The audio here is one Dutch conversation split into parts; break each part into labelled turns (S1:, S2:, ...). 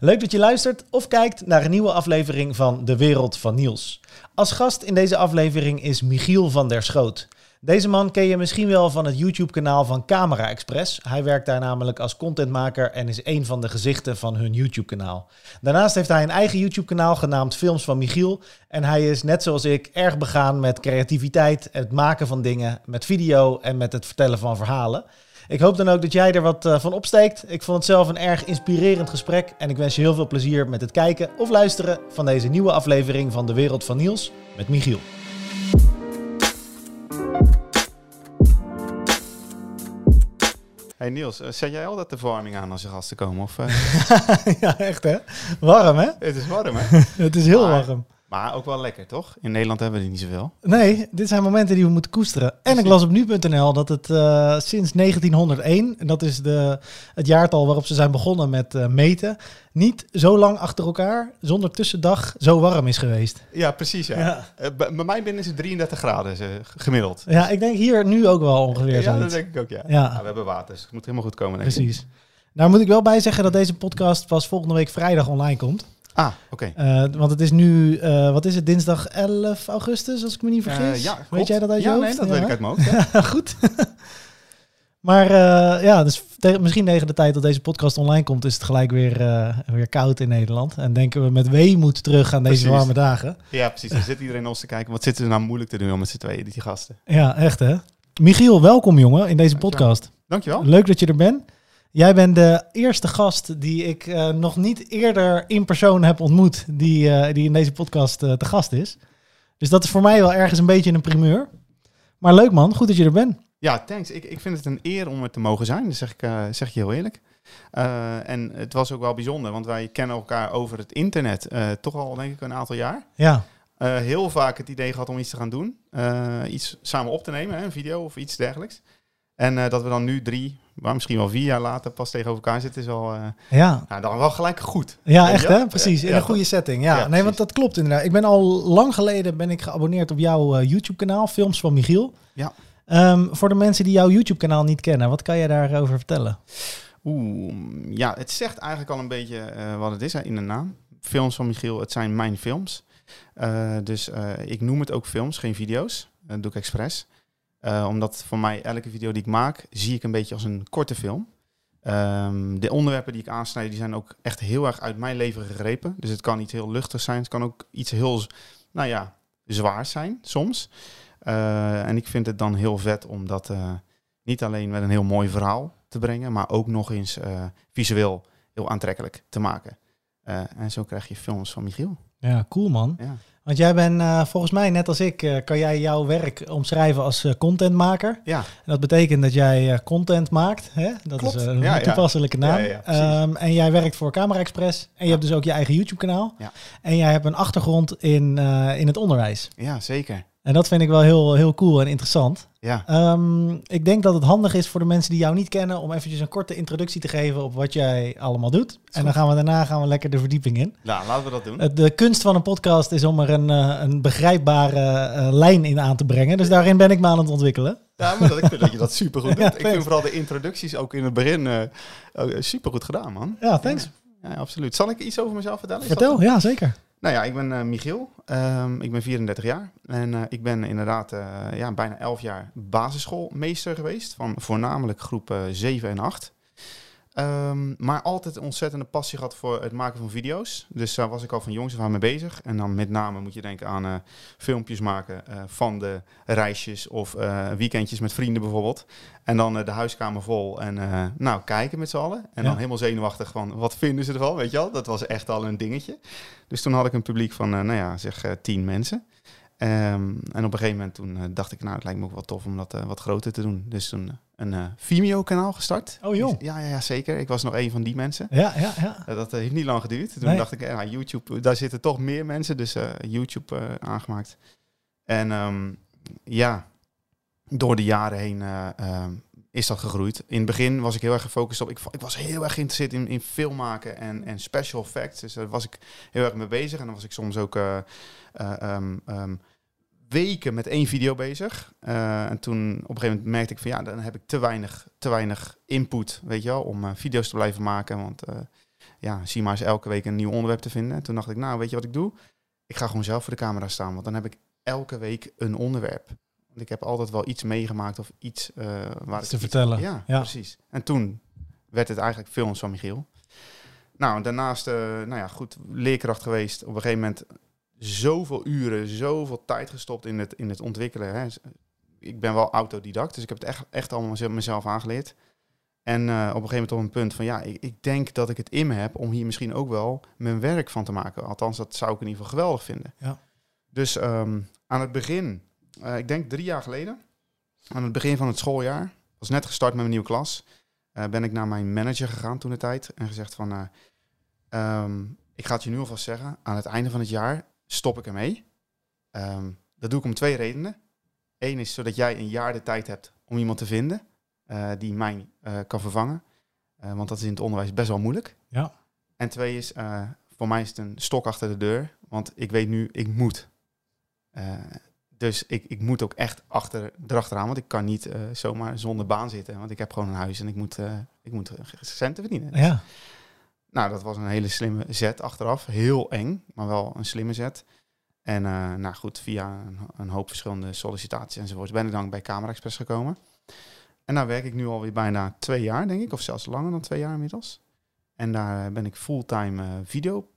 S1: Leuk dat je luistert of kijkt naar een nieuwe aflevering van De Wereld van Niels. Als gast in deze aflevering is Michiel van der Schoot. Deze man ken je misschien wel van het YouTube-kanaal van Camera Express. Hij werkt daar namelijk als contentmaker en is een van de gezichten van hun YouTube-kanaal. Daarnaast heeft hij een eigen YouTube-kanaal genaamd Films van Michiel. En hij is, net zoals ik, erg begaan met creativiteit, het maken van dingen, met video en met het vertellen van verhalen. Ik hoop dan ook dat jij er wat uh, van opsteekt. Ik vond het zelf een erg inspirerend gesprek. En ik wens je heel veel plezier met het kijken of luisteren van deze nieuwe aflevering van De Wereld van Niels met Michiel.
S2: Hey Niels, uh, zet jij altijd de verwarming aan als je gasten komen? Of, uh...
S1: ja, echt hè? Warm hè?
S2: Het is warm hè?
S1: het is heel maar, warm.
S2: Maar ook wel lekker, toch? In Nederland hebben we die niet zoveel.
S1: Nee, dit zijn momenten die we moeten koesteren. En ik las op nu.nl dat het uh, sinds 1901, en dat is de, het jaartal waarop ze zijn begonnen met uh, meten, niet zo lang achter elkaar, zonder tussendag, zo warm is geweest.
S2: Ja, precies. Ja. ja. Uh, bij mij binnen is het 33 graden gemiddeld.
S1: Ja, ik denk hier nu ook wel ongeveer.
S2: Ja, dat denk ik ook, ja. ja. ja. we hebben water, dus het moet helemaal goed komen. Denk
S1: precies. Ik. Nou moet ik wel bij zeggen dat deze podcast pas volgende week vrijdag online komt.
S2: Ah, oké.
S1: Okay. Uh, want het is nu, uh, wat is het, dinsdag 11 augustus, als ik me niet vergis. Uh, ja, klopt. Weet jij dat uit je
S2: ja,
S1: hoofd?
S2: Nee, dat ja. weet ik uit mijn hoofd. Ja.
S1: Goed. maar ja, dus misschien tegen de tijd dat deze podcast online komt, is het gelijk weer, weer koud in Nederland. En denken we met weemoed terug aan deze precies. warme dagen.
S2: Ja, precies. Dan zit iedereen ons te kijken. Wat zitten ze nou moeilijk te doen om met z'n tweeën, die gasten.
S1: Ja, echt hè. Michiel, welkom jongen in deze podcast.
S2: Dankjewel.
S1: Leuk dat je er bent. Jij bent de eerste gast die ik uh, nog niet eerder in persoon heb ontmoet, die, uh, die in deze podcast uh, te gast is. Dus dat is voor mij wel ergens een beetje een primeur. Maar leuk man, goed dat je er bent.
S2: Ja, thanks. Ik, ik vind het een eer om er te mogen zijn, dat zeg ik, zeg je heel eerlijk. en het was ook wel bijzonder, want wij kennen elkaar over het internet toch al denk ik een aantal jaar.
S1: Ja.
S2: heel vaak het idee gehad om iets te gaan doen, iets samen op te nemen, hè, een video of iets dergelijks. En dat we dan nu drie, maar misschien wel vier jaar later pas tegenover elkaar zitten, is wel, uh,
S1: ja.
S2: Nou, dan wel gelijk goed.
S1: Ja, echt hè? Precies, in ja, een goede setting. Ja, ja nee, want dat klopt inderdaad. Ik ben al lang geleden ben ik geabonneerd op jouw uh, YouTube-kanaal, Films van Michiel.
S2: Ja.
S1: Um, voor de mensen die jouw YouTube-kanaal niet kennen, wat kan je daarover vertellen?
S2: Oeh, ja, het zegt eigenlijk al een beetje uh, wat het is hè, in de naam. Films van Michiel, het zijn mijn films. dus ik noem het ook films, geen video's. Dat doe ik expres. Uh, omdat voor mij elke video die ik maak, zie ik een beetje als een korte film. Um, de onderwerpen die ik aansnijd, die zijn ook echt heel erg uit mijn leven gegrepen. Dus het kan iets heel luchtig zijn. Het kan ook iets heel, nou ja, zwaar zijn soms. Uh, en ik vind het dan heel vet om dat uh, niet alleen met een heel mooi verhaal te brengen, maar ook nog eens visueel heel aantrekkelijk te maken. en zo krijg je films van Michiel.
S1: Ja, cool man.
S2: Ja.
S1: Want jij bent uh, volgens mij, net als ik, uh, kan jij jouw werk omschrijven als uh, contentmaker.
S2: Ja.
S1: En dat betekent dat jij content maakt. Hè? Dat
S2: Klopt.
S1: is een
S2: ja,
S1: toepasselijke
S2: ja.
S1: naam.
S2: Ja,
S1: um, en jij werkt voor Camera Express. En je hebt dus ook je eigen YouTube-kanaal.
S2: Ja.
S1: En jij hebt een achtergrond in, in het onderwijs.
S2: Ja, zeker.
S1: En dat vind ik wel heel, heel cool en interessant.
S2: Ja.
S1: Um, ik denk dat het handig is voor de mensen die jou niet kennen... om eventjes een korte introductie te geven op wat jij allemaal doet. En dan gaan we daarna gaan we lekker de verdieping in.
S2: Nou, laten we dat doen.
S1: De kunst van een podcast is om er een, een begrijpbare uh, lijn in aan te brengen. Dus daarin ben ik me aan het ontwikkelen.
S2: Ja, maar dat, ik vind dat je dat supergoed doet. ja, ik vind vooral de introducties ook in het begin uh, supergoed gedaan, man.
S1: Ja, thanks.
S2: Ja, ja, absoluut. Zal ik iets over mezelf vertellen?
S1: Vertel, ja, zeker.
S2: Nou ja, ik ben uh, Michiel. Um, ik ben 34 jaar. En uh, ik ben inderdaad uh, ja, bijna 11 jaar basisschoolmeester geweest. Van voornamelijk groep 7 en 8. Um, maar altijd een ontzettende passie gehad voor het maken van video's. Dus daar was ik al van jongs af aan mee bezig. En dan met name moet je denken aan uh, filmpjes maken uh, van de reisjes of uh, weekendjes met vrienden bijvoorbeeld. En dan de huiskamer vol en nou kijken met z'n allen. En ja. dan helemaal zenuwachtig van wat vinden ze ervan, weet je wel. Dat was echt al een dingetje. Dus toen had ik een publiek van, nou ja, zeg tien mensen. Um, en op een gegeven moment toen uh, dacht ik, nou, het lijkt me ook wel tof om dat uh, wat groter te doen. Dus toen uh, een Vimeo-kanaal gestart.
S1: Oh joh.
S2: Ja, ja, ja, zeker. Ik was nog een van die mensen.
S1: Ja, ja, ja.
S2: dat heeft niet lang geduurd. Toen nee. dacht ik, ja, YouTube, daar zitten toch meer mensen. Dus YouTube aangemaakt. En um, ja, door de jaren heen is dat gegroeid. In het begin was ik heel erg gefocust op... Ik, ik was heel erg geïnteresseerd in, in film maken en, en special effects. Dus daar was ik heel erg mee bezig. En dan was ik soms ook... Uh, um, um, weken met één video bezig. Uh, en toen op een gegeven moment merkte ik van ja, dan heb ik te weinig, te weinig input, weet je wel, om video's te blijven maken. Want ja, zie maar eens elke week een nieuw onderwerp te vinden. En toen dacht ik, nou, weet je wat ik doe? Ik ga gewoon zelf voor de camera staan, want dan heb ik elke week een onderwerp. Want ik heb altijd wel iets meegemaakt of iets uh, waar
S1: iets te vertellen.
S2: Ja, ja, precies. En toen werd het eigenlijk films van Michiel. Nou, daarnaast, uh, nou ja, goed, leerkracht geweest. Op een gegeven moment zoveel uren, zoveel tijd gestopt in het, in het ontwikkelen. Hè. Ik ben wel autodidact, dus ik heb het echt, echt allemaal mezelf aangeleerd. En uh, op een gegeven moment op een punt van ja, ik, ik, denk dat ik het in me heb om hier misschien ook wel mijn werk van te maken. Althans, dat zou ik in ieder geval geweldig vinden.
S1: Ja.
S2: Dus um, aan het begin, uh, ik denk drie jaar geleden, aan het begin van het schooljaar, was net gestart met mijn nieuwe klas, uh, ben ik naar mijn manager gegaan toen de tijd en gezegd van, um, ik ga het je nu alvast zeggen, aan het einde van het jaar stop ik ermee. Um, dat doe ik om twee redenen. Eén is zodat jij een jaar de tijd hebt om iemand te vinden die mij kan vervangen. Want dat is in het onderwijs best wel moeilijk.
S1: Ja.
S2: En twee is, voor mij is het een stok achter de deur. Want ik weet nu, ik moet. Dus ik, ik moet ook echt achter, erachteraan. Want ik kan niet zomaar zonder baan zitten. Want ik heb gewoon een huis en ik moet, ik moet centen verdienen.
S1: Ja.
S2: Nou, dat was een hele slimme zet achteraf. Heel eng, maar wel een slimme zet. En uh, nou goed, via een, een, hoop verschillende sollicitaties enzovoort ben ik dan bij Camera Express gekomen. En daar werk ik nu alweer bijna twee jaar, denk ik, of zelfs langer dan twee jaar inmiddels. En daar ben ik fulltime video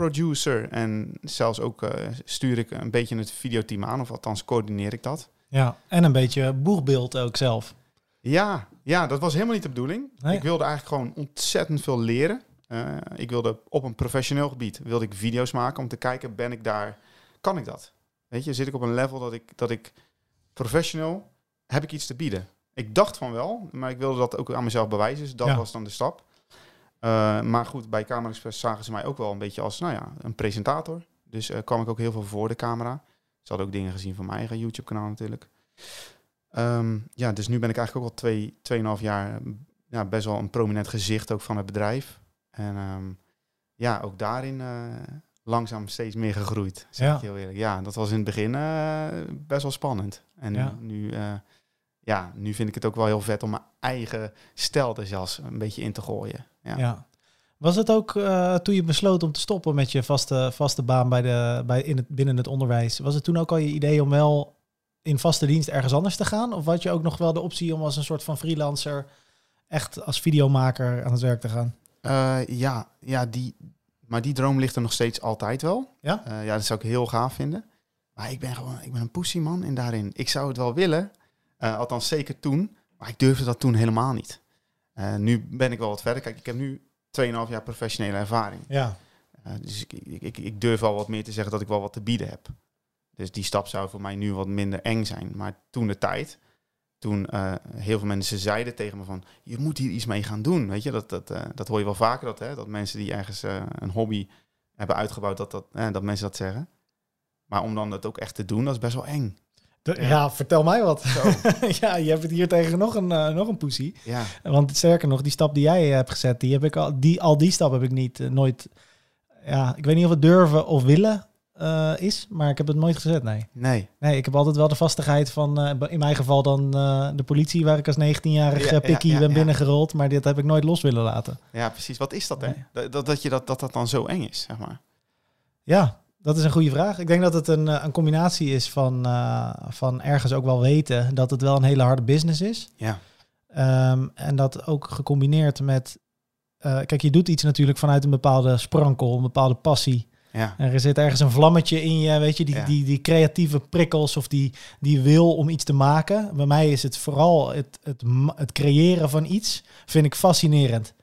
S2: producer en zelfs ook uh, stuur ik een beetje het videoteam aan, of althans coördineer ik dat.
S1: Ja, en een beetje boegbeeld ook zelf.
S2: Ja, ja, dat was helemaal niet de bedoeling. Nee. Ik wilde eigenlijk gewoon ontzettend veel leren. Uh, ik wilde op een professioneel gebied wilde ik video's maken om te kijken, ben ik daar, kan ik dat? Weet je, zit ik op een level dat ik, dat ik professioneel, heb ik iets te bieden? Ik dacht van wel, maar ik wilde dat ook aan mezelf bewijzen. Dus dat ja. was dan de stap. Uh, maar goed, bij Camera Express zagen ze mij ook wel een beetje als nou ja, een presentator. Dus uh, kwam ik ook heel veel voor de camera. Ze hadden ook dingen gezien van mijn eigen YouTube-kanaal natuurlijk. Um, ja, dus nu ben ik eigenlijk ook al twee, tweeënhalf jaar ja, best wel een prominent gezicht ook van het bedrijf. En um, ja, ook daarin uh, langzaam steeds meer gegroeid. Zeg ja. ik heel eerlijk. Ja, dat was in het begin best wel spannend. En
S1: ja.
S2: nu ja, nu vind ik het ook wel heel vet om mijn eigen stijl er zelfs een beetje in te gooien. Ja.
S1: ja. Was het ook uh, toen je besloot om te stoppen met je vaste, vaste baan bij de, bij in het, binnen het onderwijs? Was het toen ook al je idee om wel in vaste dienst ergens anders te gaan? Of had je ook nog wel de optie om als een soort van freelancer echt als videomaker aan het werk te gaan?
S2: Uh, ja, ja die, maar die droom ligt er nog steeds altijd wel.
S1: Ja?
S2: Uh, ja, dat zou ik heel gaaf vinden. Maar ik ben gewoon, ik ben een pussy man in daarin. Ik zou het wel willen, uh, althans, zeker toen. Maar ik durfde dat toen helemaal niet. Uh, nu ben ik wel wat verder. Kijk, ik heb nu 2,5 jaar professionele ervaring.
S1: Ja.
S2: Uh, dus ik, ik, ik, ik, durf al wat meer te zeggen dat ik wel wat te bieden heb. Dus die stap zou voor mij nu wat minder eng zijn. Maar toen de tijd, toen heel veel mensen zeiden tegen me van... je moet hier iets mee gaan doen. Weet je, dat, dat, dat hoor je wel vaker. Dat, hè, dat mensen die ergens een hobby hebben uitgebouwd, dat, dat, dat mensen dat zeggen. Maar om dan dat ook echt te doen, dat is best wel eng.
S1: De, ja. ja. vertel mij wat. ja, je hebt het hier tegen nog een, uh, nog een poesie.
S2: Ja.
S1: Want sterker nog, die stap die jij hebt gezet, die heb ik al, die, al die stap heb ik niet, uh, nooit. Ja, ik weet niet of het durven of willen uh, is, maar ik heb het nooit gezet, nee.
S2: Nee.
S1: Nee, ik heb altijd wel de vastigheid van, in mijn geval dan de politie, waar ik als 19-jarig ja, pikkie ben binnengerold, maar dit heb ik nooit los willen laten.
S2: Ja, precies. Wat is dat, hè? Dat, dat, dat, je dat, dat dat dan zo eng is, zeg maar.
S1: Ja, dat is een goede vraag. Ik denk dat het een, een combinatie is van, uh, van ergens ook wel weten dat het wel een hele harde business is.
S2: Ja.
S1: Um, en dat ook gecombineerd met. Uh, kijk, je doet iets natuurlijk vanuit een bepaalde sprankel, een bepaalde passie.
S2: Ja.
S1: En er zit ergens een vlammetje in je, weet je, die,
S2: Ja.
S1: die, die creatieve prikkels of die, die wil om iets te maken. Bij mij is het vooral het, het, het creëren van iets, vind ik fascinerend.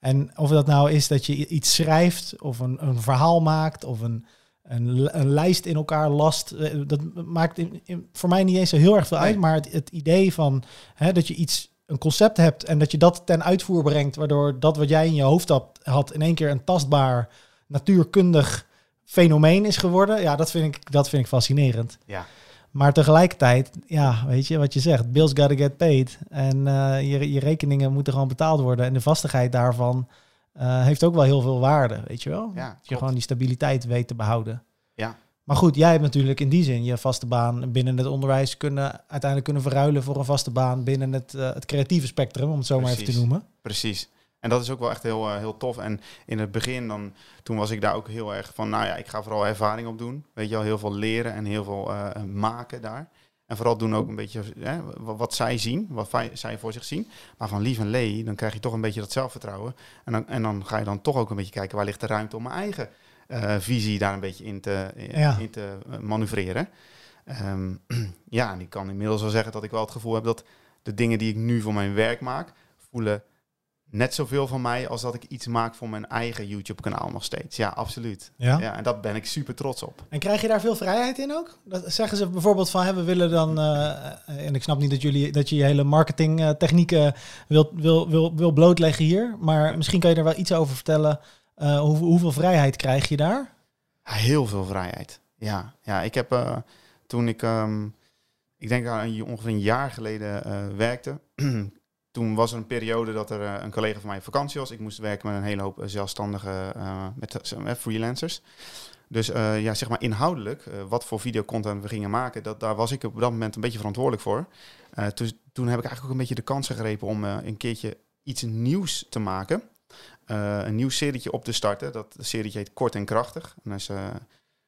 S1: En of dat nou is dat je iets schrijft of een, een verhaal maakt of een, een, een lijst in elkaar last, eh, dat maakt in, in- voor mij niet eens zo heel erg veel
S2: Nee.
S1: uit. Maar het, het idee van hè, dat je iets, een concept hebt en dat je dat ten uitvoer brengt, waardoor dat wat jij in je hoofd had, had in één keer een tastbaar, natuurkundig fenomeen is geworden. Ja, dat vind ik, dat vind ik fascinerend.
S2: Ja.
S1: Maar tegelijkertijd, ja, weet je wat je zegt, bills gotta get paid. En eh, je, je rekeningen moeten gewoon betaald worden. En de vastigheid daarvan eh, heeft ook wel heel veel waarde, weet je wel?
S2: Ja,
S1: dat je gewoon die stabiliteit weet te behouden.
S2: Ja.
S1: Maar goed, jij hebt natuurlijk in die zin je vaste baan binnen het onderwijs kunnen uiteindelijk kunnen verruilen voor een vaste baan binnen het, eh, het creatieve spectrum, om het zo maar even te noemen.
S2: Precies. En dat is ook wel echt heel, eh, heel tof. En in het begin, dan, toen was ik daar ook heel erg van, nou ja, ik ga vooral ervaring op doen. Weet je wel, heel veel leren en heel veel maken daar. En vooral doen ook een beetje hè, wa- wat zij zien, wat zij voor zich zien. Maar van Lief en Lee, dan krijg je toch een beetje dat zelfvertrouwen. En dan, en dan ga je dan toch ook een beetje kijken, waar ligt de ruimte om mijn eigen eh, visie daar een beetje in te, in,
S1: Ja.
S2: in te eh, manoeuvreren. Ehm, ja, en ik kan inmiddels wel zeggen dat ik wel het gevoel heb dat de dingen die ik nu voor mijn werk maak, voelen net zoveel van mij als dat ik iets maak voor mijn eigen YouTube-kanaal nog steeds. Ja, absoluut.
S1: Ja.
S2: Ja, en daar ben ik super trots op.
S1: En krijg je daar veel vrijheid in ook? Dat zeggen ze bijvoorbeeld van, hè, we willen dan, eh, en ik snap niet dat, jullie, dat je je hele marketingtechnieken wil, wil, wil, wil blootleggen hier, maar misschien kan je er wel iets over vertellen. Eh, hoe, hoeveel vrijheid krijg je daar?
S2: Heel veel vrijheid. Ja, ja ik heb eh, toen ik, ehm, ik denk aan ongeveer een jaar geleden werkte. toen was er een periode dat er eh, een collega van mij op vakantie was. Ik moest werken met een hele hoop eh, zelfstandige eh, met, freelancers. Dus ja, zeg maar inhoudelijk, wat voor videocontent we gingen maken, dat, daar was ik op dat moment een beetje verantwoordelijk voor. Dus toen heb ik eigenlijk ook een beetje de kans gegrepen om een keertje iets nieuws te maken. Een nieuw serietje op te starten. Dat serietje heet Kort en Krachtig. En als, eh,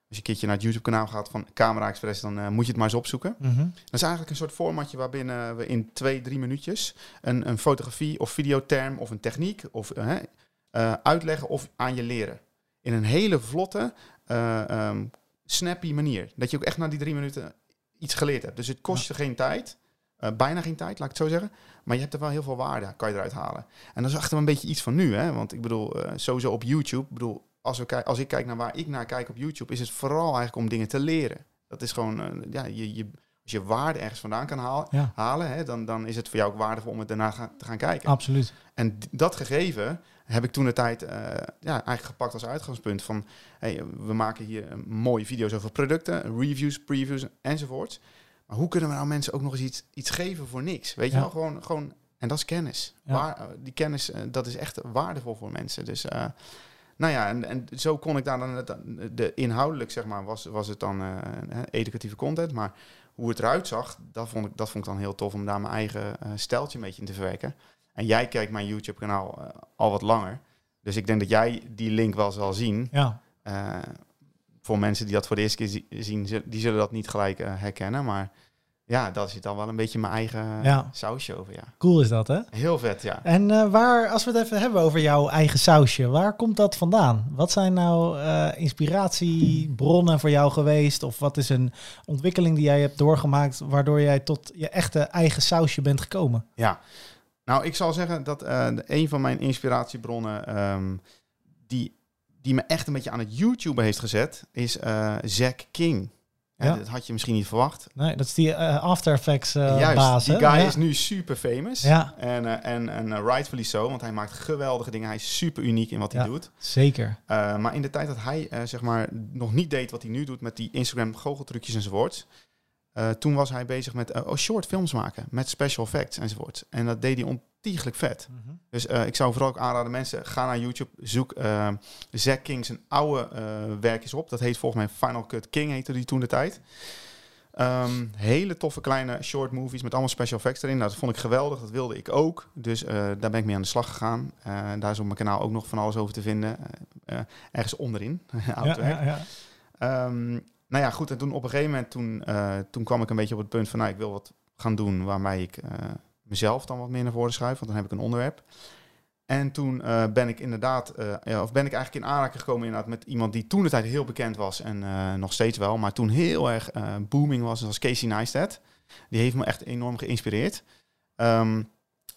S2: als je een keertje naar het YouTube-kanaal gaat van Camera Express, dan eh, moet je het maar eens opzoeken.
S1: Mhm.
S2: Dat is eigenlijk een soort formatje waarbinnen we in twee, drie minuutjes een, een fotografie of videoterm of een techniek of, eh, eh, uitleggen of aan je leren. In een hele vlotte, eh, ehm, snappy manier. Dat je ook echt na die drie minuten iets geleerd hebt. Dus het kost je geen tijd. bijna geen tijd, laat ik het zo zeggen. Maar je hebt er wel heel veel waarde, kan je eruit halen. En dat is echt wel een beetje iets van nu. Hè? Want ik bedoel, sowieso op YouTube. Ik bedoel, als, we als ik kijk naar waar ik naar kijk op YouTube, is het vooral eigenlijk om dingen te leren. Dat is gewoon, eh, ja, je, je, als je waarde ergens vandaan kan halen,
S1: Ja,
S2: halen hè, dan, dan is het voor jou ook waardevol om het daarna ga- te gaan kijken.
S1: absoluut.
S2: En dat gegeven heb ik toen de tijd eh, ja, eigenlijk gepakt als uitgangspunt van hey, we maken hier eh, mooie video's over producten, reviews, previews enzovoorts. Maar hoe kunnen we nou mensen ook nog eens iets, iets geven voor niks? Weet je wel, gewoon, gewoon, en dat is kennis.
S1: Ja.
S2: Waar, die kennis, dat is echt waardevol voor mensen. Dus nou ja, en, en zo kon ik daar dan, het- de inhoudelijk zeg maar, was, was het dan eh, eh, educatieve content, maar hoe het eruit zag, dat vond ik, dat vond ik dan heel tof om daar mijn eigen eh steltje een beetje in te verwerken. En jij kijkt mijn YouTube-kanaal al wat langer. Dus ik denk dat jij die link wel zal zien.
S1: Ja,
S2: voor mensen die dat voor de eerste keer zi- zien, die zullen dat niet gelijk herkennen. Maar ja, dat zit dan wel een beetje mijn eigen
S1: Ja.
S2: sausje over, ja.
S1: cool is dat hè?
S2: Heel vet, ja.
S1: En eh, waar, als we het even hebben over jouw eigen sausje, waar komt dat vandaan? Wat zijn nou eh, inspiratiebronnen voor jou geweest? Of wat is een ontwikkeling die jij hebt doorgemaakt, waardoor jij tot je echte eigen sausje bent gekomen?
S2: Ja, nou, ik zal zeggen dat eh, een van mijn inspiratiebronnen ehm, die, die me echt een beetje aan het YouTube heeft gezet, is Zack King. Ja. Dat had je misschien niet verwacht.
S1: Nee, dat is die eh, After Effects eh,
S2: Juist,
S1: baas.
S2: die guy
S1: ja.
S2: is nu super famous.
S1: Ja.
S2: En, eh, en, en eh, rightfully zo, want hij maakt geweldige dingen. Hij is super uniek in wat hij doet.
S1: Zeker.
S2: Maar in de tijd dat hij zeg maar nog niet deed wat hij nu doet met die Instagram goocheltrucjes enzovoorts. Uh, toen was hij bezig met uh, oh, short films maken met special effects enzovoorts. En dat deed hij ontiegelijk vet.
S1: Mhm.
S2: Dus uh, ik zou vooral ook aanraden mensen, ga naar YouTube, zoek Zack King zijn oude werkjes op. Dat heet volgens mij Final Cut King heette die toen de tijd. Um, hele toffe kleine short movies met allemaal special effects erin. Nou, dat vond ik geweldig, dat wilde ik ook. Dus uh, daar ben ik mee aan de slag gegaan. Uh, daar is op mijn kanaal ook nog van alles over te vinden. Uh, ergens onderin, oud werk. Ja, ja. Um, nou ja, goed. En toen op een gegeven moment, toen, uh, toen kwam ik een beetje op het punt van... nou, ik wil wat gaan doen waarmee ik uh, mezelf dan wat meer naar voren schuif. Want dan heb ik een onderwerp. En toen uh, ben ik inderdaad, ja, of ben ik eigenlijk in aanraking gekomen inderdaad met iemand die toen de tijd heel bekend was en nog steeds wel, maar toen heel erg booming was, dat was Casey Neistat. Die heeft me echt enorm geïnspireerd. Um,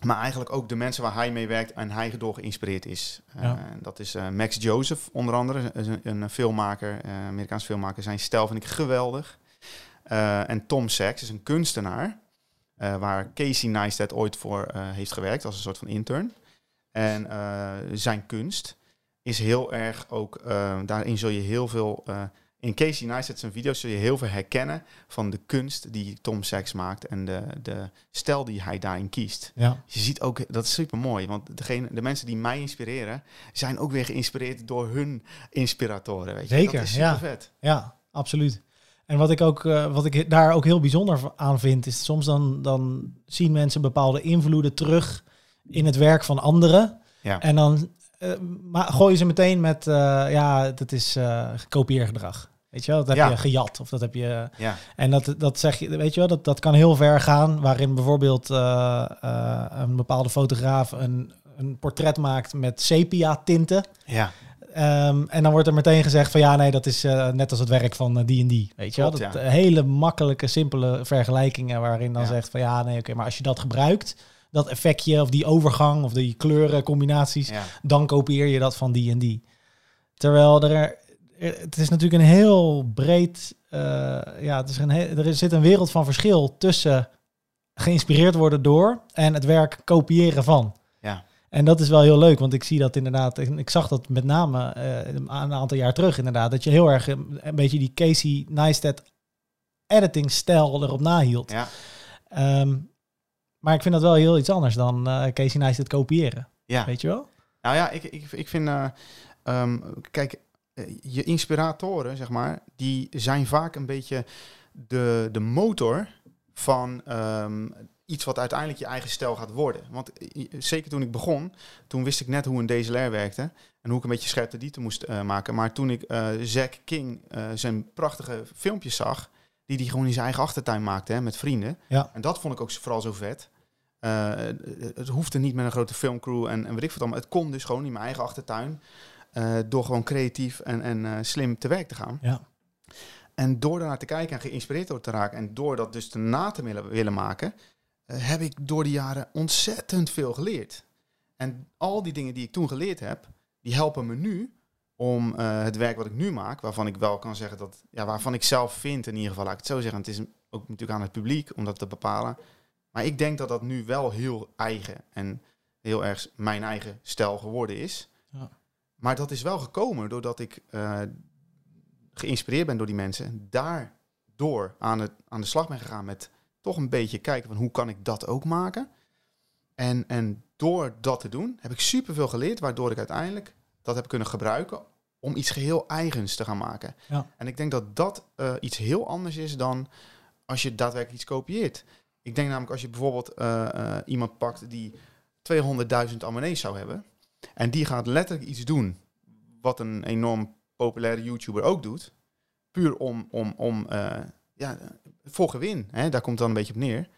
S2: maar eigenlijk ook de mensen waar hij mee werkt en hij door geïnspireerd is. Ja. dat is Max Joseph onder andere, een, een filmmaker, Amerikaans filmmaker. Zijn stijl vind ik geweldig. en Tom Sachs is een kunstenaar, waar Casey Neistat ooit voor heeft gewerkt als een soort van intern. En uh, zijn kunst is heel erg ook, uh, daarin zul je heel veel, uh, in Casey Neistat zijn video's zul je heel veel herkennen van de kunst die Tom Sachs maakt en de, de stijl die hij daarin kiest.
S1: Ja.
S2: Je ziet ook, dat is super mooi, want degene, de mensen die mij inspireren, zijn ook weer geïnspireerd door hun inspiratoren. Weet je?
S1: Zeker,
S2: dat is super
S1: ja.
S2: vet.
S1: Ja, absoluut. En wat ik, ook, uh, wat ik daar ook heel bijzonder aan vind, is soms dan, dan zien mensen bepaalde invloeden terug in het werk van anderen.
S2: Ja.
S1: En dan maar gooi ze meteen met, uh, ja, dat is uh, gekopieergedrag. Weet je wel, dat heb
S2: Ja.
S1: je gejat of dat heb je...
S2: Ja,
S1: En dat, dat zeg je, weet je wel, dat, dat kan heel ver gaan, waarin bijvoorbeeld eh, eh, een bepaalde fotograaf een, een portret maakt met sepia tinten.
S2: ja,
S1: Ehm, en dan wordt er meteen gezegd van ja, nee, dat is eh, net als het werk van eh, die en die. Weet je wel? Dat,
S2: ja.
S1: eh, hele makkelijke, simpele vergelijkingen waarin dan zegt van ja, nee, oké, maar als je dat gebruikt, dat effectje of die overgang of die kleurencombinaties,
S2: ja.
S1: dan kopieer je dat van die en die. Terwijl er, het is natuurlijk een heel breed, eh, ja, het is een he- er zit een wereld van verschil tussen geïnspireerd worden door en het werk kopiëren van.
S2: Ja.
S1: En dat is wel heel leuk, want ik zie dat inderdaad, en ik zag dat met name eh, een aantal jaar terug inderdaad, dat je heel erg eh, een beetje die Casey Neistat editing stijl erop nahield.
S2: ja.
S1: Ehm, maar ik vind dat wel heel iets anders dan eh, Casey Neistat kopiëren,
S2: ja.
S1: weet je wel?
S2: Nou ja, ik, ik, ik vind, eh, ehm, kijk, eh, je inspiratoren, zeg maar, die zijn vaak een beetje de, de motor van ehm, iets wat uiteindelijk je eigen stijl gaat worden. Want zeker toen ik begon, toen wist ik net hoe een DSLR werkte en hoe ik een beetje scherpe diepte moest maken. Maar toen ik Zack King zijn prachtige filmpjes zag, die hij gewoon in zijn eigen achtertuin maakte hè, met vrienden.
S1: Ja.
S2: En dat vond ik ook vooral zo vet. Eh, het hoefde niet met een grote filmcrew en, en weet ik wat allemaal. Het kon dus gewoon in mijn eigen achtertuin. eh, door gewoon creatief en, en eh, slim te werk te gaan.
S1: Ja.
S2: En door daarnaar te kijken en geïnspireerd door te raken. En door dat dus te na te willen, willen maken. heb ik door de jaren ontzettend veel geleerd. En al die dingen die ik toen geleerd heb. Die helpen me nu om eh, het werk wat ik nu maak. Waarvan ik wel kan zeggen dat. Ja, waarvan ik zelf vind in ieder geval. Laat ik het zo zeggen. Het is ook natuurlijk aan het publiek om dat te bepalen. Maar ik denk dat dat nu wel heel eigen en heel erg mijn eigen stijl geworden is.
S1: Ja.
S2: Maar dat is wel gekomen doordat ik eh, geïnspireerd ben door die mensen. Daardoor aan, het, aan de slag ben gegaan met toch een beetje kijken van hoe kan ik dat ook maken. En, en door dat te doen heb ik superveel geleerd, waardoor ik uiteindelijk dat heb kunnen gebruiken om iets geheel eigens te gaan maken.
S1: Ja.
S2: En ik denk dat dat eh, iets heel anders is dan als je daadwerkelijk iets kopieert. Ik denk namelijk als je bijvoorbeeld eh, eh, iemand pakt die 200.000 abonnees zou hebben. En die gaat letterlijk iets doen wat een enorm populaire YouTuber ook doet. Puur om, om, om ja, voor gewin. Hè, daar komt het dan een beetje op neer.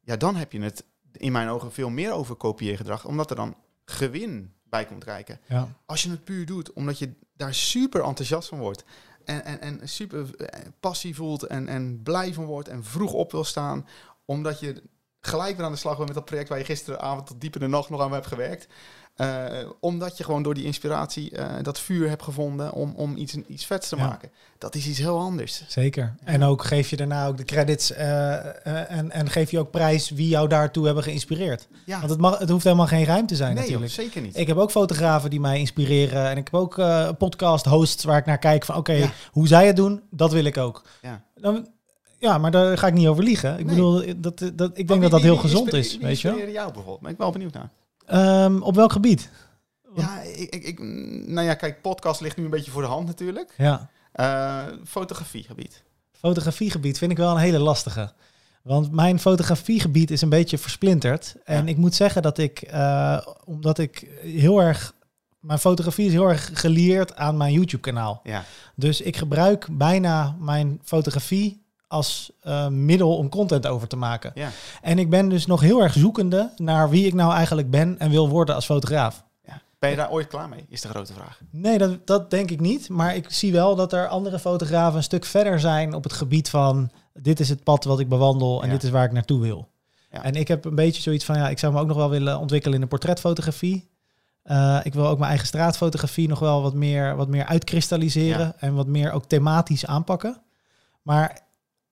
S2: Ja, dan heb je het in mijn ogen veel meer over kopieergedrag. Omdat er dan gewin bij komt kijken.
S1: Ja.
S2: Als je het puur doet, omdat je daar super enthousiast van wordt. En, en, en super eh, passie voelt en, en blij van wordt en vroeg op wil staan. Omdat je gelijk weer aan de slag bent met dat project waar je gisteravond tot diep in de nacht nog aan hebt gewerkt. Eh, omdat je gewoon door die inspiratie eh, dat vuur hebt gevonden om, om iets, iets vets te
S1: Ja.
S2: maken. Dat is iets heel anders.
S1: Zeker. En ook geef je daarna ook de credits eh, en, en geef je ook prijs wie jou daartoe hebben geïnspireerd.
S2: Ja,
S1: Want het, mag, het hoeft helemaal geen geheim te zijn
S2: nee, joh,
S1: natuurlijk.
S2: zeker niet.
S1: Ik heb ook fotografen die mij inspireren. En ik heb ook podcast hosts waar ik naar kijk van oké, hoe zij het doen, dat wil ik ook.
S2: Ja.
S1: Dan, ja, maar daar ga ik niet over liegen. Ik
S2: Nee.
S1: bedoel, dat, dat, ik denk
S2: wie-
S1: dat dat
S2: wie-
S1: heel gezond is,
S2: wie
S1: weet je wel.
S2: jou bijvoorbeeld? Ben ik wel benieuwd naar.
S1: Ehm, op welk gebied?
S2: Ja, ik, ik, ik, nou ja, kijk, podcast ligt nu een beetje voor de hand natuurlijk.
S1: Ja,
S2: Eh, fotografiegebied.
S1: fotografiegebied vind ik wel een hele lastige. Want mijn fotografiegebied is een beetje versplinterd. En
S2: Ja.
S1: ik moet zeggen dat ik, eh, omdat ik heel erg... Mijn fotografie is heel erg gelieerd aan mijn YouTube-kanaal.
S2: Ja,
S1: Dus ik gebruik bijna mijn fotografie als eh, middel om content over te maken.
S2: ja,
S1: En ik ben dus nog heel erg zoekende naar wie ik nou eigenlijk ben en wil worden als fotograaf.
S2: ja. Ben je daar ooit klaar mee, is de grote vraag.
S1: Nee, dat, dat denk ik niet. Maar ik zie wel dat er andere fotografen een stuk verder zijn op het gebied van dit is het pad wat ik bewandel en
S2: Ja.
S1: dit is waar ik naartoe wil.
S2: Ja.
S1: En ik heb een beetje zoiets van ja, ik zou me ook nog wel willen ontwikkelen in de portretfotografie. Eh, ik wil ook mijn eigen straatfotografie nog wel wat meer, wat meer uitkristalliseren en wat meer ook thematisch aanpakken. Maar,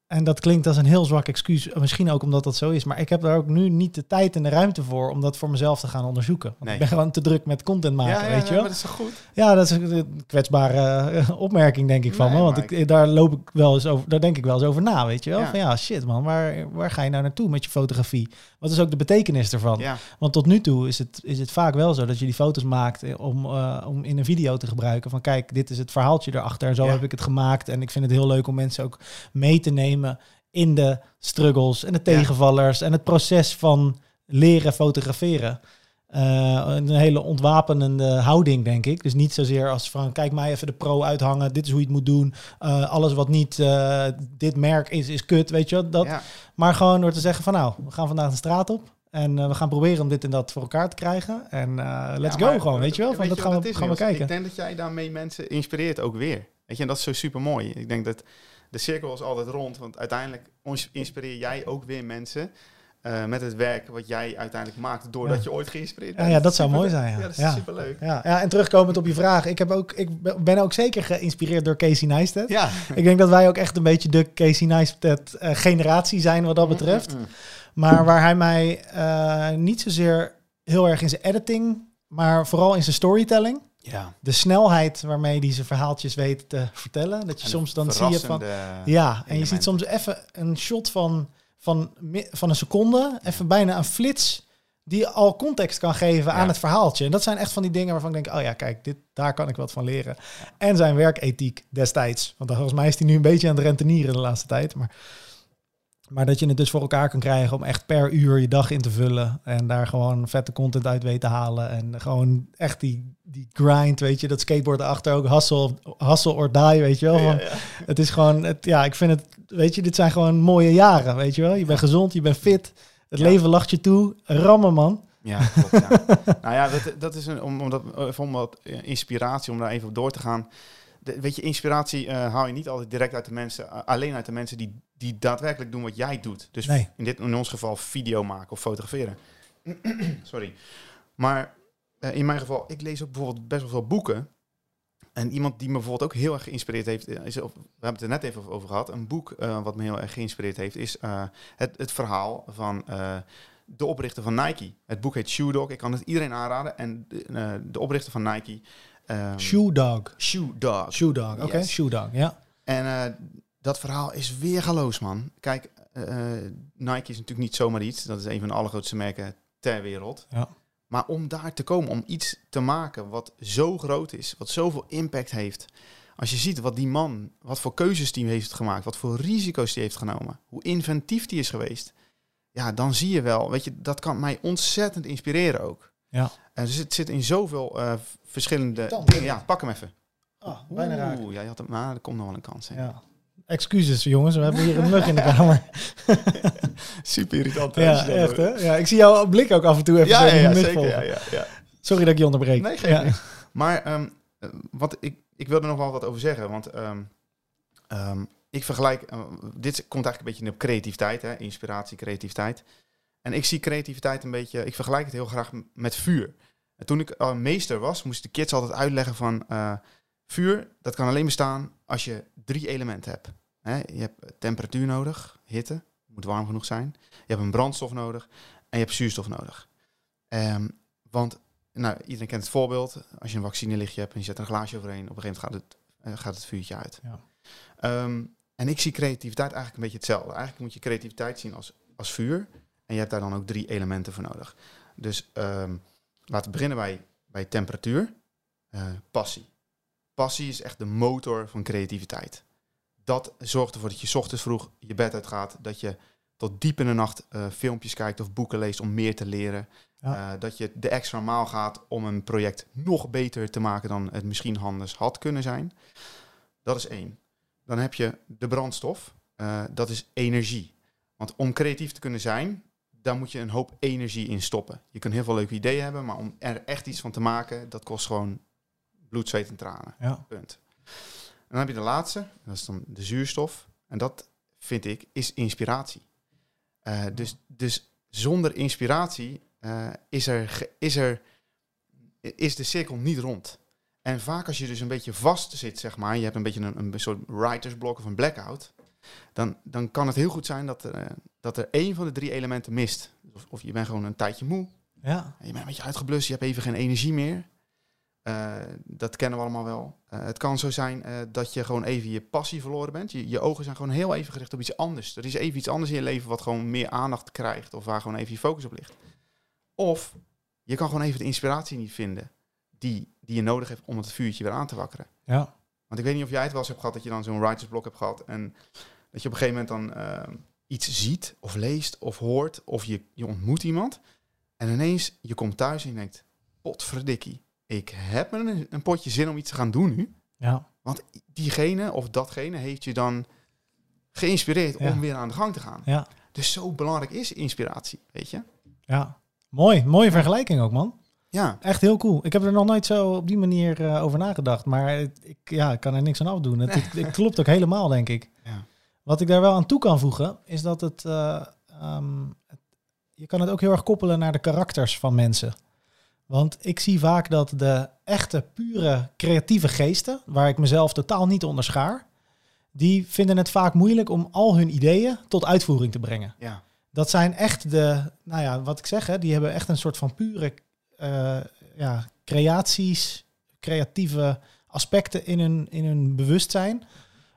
S1: en dat klinkt als een heel zwak excuus, misschien ook omdat dat zo is, maar ik heb daar ook nu niet de tijd en de ruimte voor om dat voor mezelf te gaan onderzoeken. Want
S2: Nee.
S1: ik ben gewoon te druk met content maken,
S2: ja, ja,
S1: weet je
S2: ja,
S1: wel.
S2: maar dat is toch goed?
S1: Ja, dat is een kwetsbare eh, opmerking, denk ik van
S2: Nee,
S1: me. Want ik, daar loop ik wel eens over, daar denk ik wel eens over na, weet je wel.
S2: Ja.
S1: Van ja, shit man, waar, waar ga je nou naartoe met je fotografie? Wat is ook de betekenis ervan?
S2: Ja,
S1: Want tot nu toe is het, is het vaak wel zo dat je die foto's maakt eh, om, eh, om in een video te gebruiken. Van kijk, dit is het verhaaltje erachter. Zo
S2: Ja.
S1: heb ik het gemaakt. En ik vind het heel leuk om mensen ook mee te nemen in de struggles en de tegenvallers en het proces van leren fotograferen. Eh, een hele ontwapenende houding, denk ik. Dus niet zozeer als van, kijk mij even de pro uithangen, dit is hoe je het moet doen. Eh, alles wat niet eh, dit merk is, is kut, weet je. Dat,
S2: Ja.
S1: Maar gewoon door te zeggen van, nou, we gaan vandaag de straat op. En we gaan proberen om dit en dat voor elkaar te krijgen. En let's
S2: Ja,
S1: go gewoon, weet je wel. Van,
S2: weet
S1: dat gaan we,
S2: is,
S1: gaan we kijken.
S2: Ik denk dat jij daarmee mensen inspireert ook weer. Weet je, en dat is zo super mooi. Ik denk dat de cirkel is altijd rond, want uiteindelijk inspireer jij ook weer mensen eh, met het werk wat jij uiteindelijk maakt, doordat
S1: Ja.
S2: je ooit geïnspireerd bent.
S1: ja, dat zou mooi zijn, ja.
S2: Ja, dat is superleuk.
S1: Ja, ja, en terugkomend op je vraag. Ik, heb ook, ik ben ook zeker geïnspireerd door Casey Neistat.
S2: Ja.
S1: Ik denk dat wij ook echt een beetje de Casey Neistat eh, generatie zijn wat dat betreft.
S2: Mm, mm,
S1: Maar waar hij mij eh, niet zozeer heel erg in zijn editing, maar vooral in zijn storytelling.
S2: Ja.
S1: De snelheid waarmee hij zijn verhaaltjes weet te vertellen. Dat je
S2: En
S1: soms dan zie je van... Ja, en je
S2: elementen.
S1: ziet soms even een shot van, van, van een seconde, even bijna een flits, die al context kan geven aan
S2: Ja.
S1: het verhaaltje. En dat zijn echt van die dingen waarvan ik denk, oh ja, kijk, dit, daar kan ik wat van leren. En zijn werkethiek destijds. Want volgens mij is hij nu een beetje aan het rentenieren de laatste tijd. Maar, maar dat je het dus voor elkaar kan krijgen om echt per uur je dag in te vullen. En daar gewoon vette content uit weet te halen. En gewoon echt die, die grind, weet je, dat skateboard erachter ook. Hustle, hustle or die, weet je wel. Van,
S2: Ja, ja.
S1: het is gewoon, het, ja, ik vind het, weet je, dit zijn gewoon mooie jaren, weet je wel. Je bent gezond, je bent fit, het
S2: Ja.
S1: leven lacht je toe. Rammen, man.
S2: Ja, klopt. Ja. nou ja, dat, dat is een, om, om, dat, om wat eh, inspiratie, om daar even op door te gaan. De, weet je, inspiratie eh, haal je niet altijd direct uit de mensen, eh, alleen uit de mensen die, die daadwerkelijk doen wat jij doet. Dus
S1: Nee.
S2: in, dit, in ons geval video maken of fotograferen. Sorry. Maar in mijn geval, ik lees ook bijvoorbeeld best wel veel boeken. En iemand die me bijvoorbeeld ook heel erg geïnspireerd heeft, eh, is, of, we hebben het er net even over gehad. Een boek eh, wat me heel erg geïnspireerd heeft, is eh, het, het verhaal van de oprichter van Nike. Het boek heet Shoe Dog. Ik kan het iedereen aanraden. En de, de oprichter van Nike. ehm,
S1: Shoe dog.
S2: Shoe Dog.
S1: Shoe dog, oké.
S2: Yes.
S1: Shoe dog, ja.
S2: En dat verhaal is weergaloos, man. Kijk, Nike is natuurlijk niet zomaar iets. Dat is een van de allergrootste merken ter wereld.
S1: Ja.
S2: Maar om daar te komen, om iets te maken wat zo groot is, wat zoveel impact heeft. Als je ziet wat die man, wat voor keuzes die heeft gemaakt, wat voor risico's die heeft genomen, hoe inventief die is geweest. Ja, dan zie je wel, weet je, dat kan mij ontzettend inspireren ook.
S1: Ja.
S2: Eh, dus het zit in zoveel eh, verschillende
S1: Dan.
S2: dingen. Ja, pak hem even.
S1: Oh, bijna raak.
S2: Oeh, ja, je had hem, maar er komt nog wel een kans. hè.
S1: Ja. Excuses, jongens. We hebben hier een mug in de kamer.
S2: Super irritant.
S1: ja, echt, hè? Ja, ik zie jouw blik ook af en toe even
S2: Ja, ja, ja, zeker. Ja.
S1: Sorry dat ik je onderbreek.
S2: Nee, niet. Maar eh, wat ik, ik wil er nog wel wat over zeggen. Want ehm, ehm, ik vergelijk... eh, dit komt eigenlijk een beetje op creativiteit. Hè? Inspiratie, creativiteit. En ik zie creativiteit een beetje... Ik vergelijk het heel graag met vuur. En toen ik meester was, moest de kids altijd uitleggen van... eh, vuur, dat kan alleen bestaan als je drie elementen hebt. Je hebt temperatuur nodig, hitte, moet warm genoeg zijn. Je hebt een brandstof nodig en je hebt zuurstof nodig. Ehm, want nou, iedereen kent het voorbeeld. Als je een vaccinelichtje hebt en je zet er een glaasje overheen, op een gegeven moment gaat het, eh, gaat het vuurtje uit.
S1: Ja.
S2: Ehm, en ik zie creativiteit eigenlijk een beetje hetzelfde. Eigenlijk moet je creativiteit zien als, als vuur. En je hebt daar dan ook drie elementen voor nodig. Dus ehm, laten we beginnen bij, bij temperatuur. Eh, passie. Passie is echt de motor van creativiteit. Dat zorgt ervoor dat je 's ochtends vroeg je bed uitgaat. Dat je tot diep in de nacht eh, filmpjes kijkt of boeken leest om meer te leren.
S1: Ja.
S2: Eh, dat je de extra maal gaat om een project nog beter te maken dan het misschien anders had kunnen zijn. Dat is één. Dan heb je de brandstof. Eh, dat is energie. Want om creatief te kunnen zijn, daar moet je een hoop energie in stoppen. Je kunt heel veel leuke ideeën hebben, maar om er echt iets van te maken, dat kost gewoon bloed, zweet en tranen.
S1: Ja.
S2: Punt. En dan heb je de laatste, dat is dan de zuurstof. En dat vind ik is inspiratie. Eh, dus, dus zonder inspiratie eh, is, er, is, er, is de cirkel niet rond. En vaak als je dus een beetje vast zit, zeg maar, je hebt een beetje een, een soort writersblok of een blackout, dan, dan kan het heel goed zijn dat er, eh, dat er één van de drie elementen mist. Of, of je bent gewoon een tijdje moe,
S1: Ja.
S2: je bent een beetje uitgeblust, je hebt even geen energie meer. Eh, dat kennen we allemaal wel. Eh, het kan zo zijn eh, dat je gewoon even je passie verloren bent. Je, je ogen zijn gewoon heel even gericht op iets anders. Er is even iets anders in je leven wat gewoon meer aandacht krijgt. Of waar gewoon even je focus op ligt. Of je kan gewoon even de inspiratie niet vinden die, die je nodig hebt om het vuurtje weer aan te wakkeren.
S1: Ja.
S2: Want ik weet niet of jij het wel eens hebt gehad dat je dan zo'n writersblok hebt gehad. En dat je op een gegeven moment dan iets ziet of leest of hoort. Of je, je ontmoet iemand. En ineens, je komt thuis en je denkt, potverdikkie, ik heb een, een potje zin om iets te gaan doen nu.
S1: Ja,
S2: Want diegene of datgene heeft je dan geïnspireerd
S1: Ja.
S2: om weer aan de gang te gaan.
S1: ja,
S2: Dus zo belangrijk is inspiratie, weet je?
S1: ja. Mooi, mooie vergelijking ook, man.
S2: Ja,
S1: Echt heel cool. Ik heb er nog nooit zo op die manier eh, over nagedacht. Maar het- ik, ja, ik kan er niks aan afdoen. Het, het, het klopt ook helemaal, denk ik.
S2: Ja.
S1: Wat ik daar wel aan toe kan voegen, is dat het, eh, ehm, Je kan het ook heel erg koppelen naar de karakters van mensen. Want ik zie vaak dat de echte, pure, creatieve geesten, waar ik mezelf totaal niet onder schaar, die vinden het vaak moeilijk om al hun ideeën tot uitvoering te brengen.
S2: ja,
S1: Dat zijn echt de, nou ja, wat ik zeg, hè, die hebben echt een soort van pure eh, ja, creaties, creatieve aspecten in hun, in hun bewustzijn.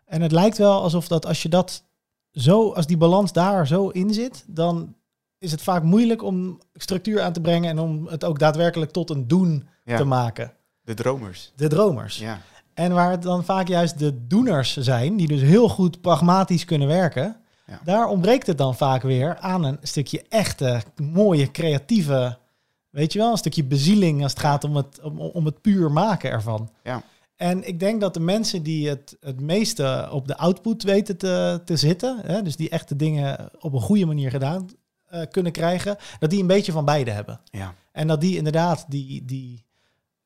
S1: En het lijkt wel alsof dat als je dat zo, als die balans daar zo in zit, dan is het vaak moeilijk om structuur aan te brengen en om het ook daadwerkelijk tot een doen
S2: ja.
S1: te maken.
S2: de dromers.
S1: De dromers.
S2: Ja,
S1: En waar het dan vaak juist de doeners zijn, die dus heel goed pragmatisch kunnen werken,
S2: Ja.
S1: daar ontbreekt het dan vaak weer aan een stukje echte, mooie, creatieve, weet je wel, een stukje bezieling als het gaat om het, om, om het puur maken ervan.
S2: Ja.
S1: En ik denk dat de mensen die het, het meeste op de output weten te, te zitten, hè, dus die echte dingen op een goede manier gedaan eh, kunnen krijgen, dat die een beetje van beide hebben.
S2: ja,
S1: En dat die inderdaad die, die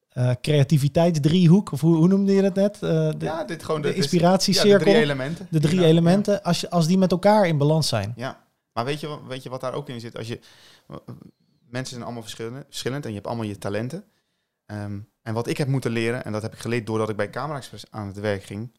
S1: eh, creativiteitsdriehoek, of hoe, hoe noemde je het net? Eh, de,
S2: ja dit gewoon
S1: de
S2: is-
S1: inspiratiecirkel,
S2: Ja, de
S1: de,
S2: drie elementen.
S1: drie
S2: Ja, ja.
S1: elementen, als, je, als die met elkaar in balans zijn.
S2: Ja, maar weet je, weet je wat daar ook in zit? Als je, mensen zijn allemaal verschillend, verschillend en je hebt allemaal je talenten. Ehm, en wat ik heb moeten leren, en dat heb ik geleerd doordat ik bij Camera Express aan het werk ging,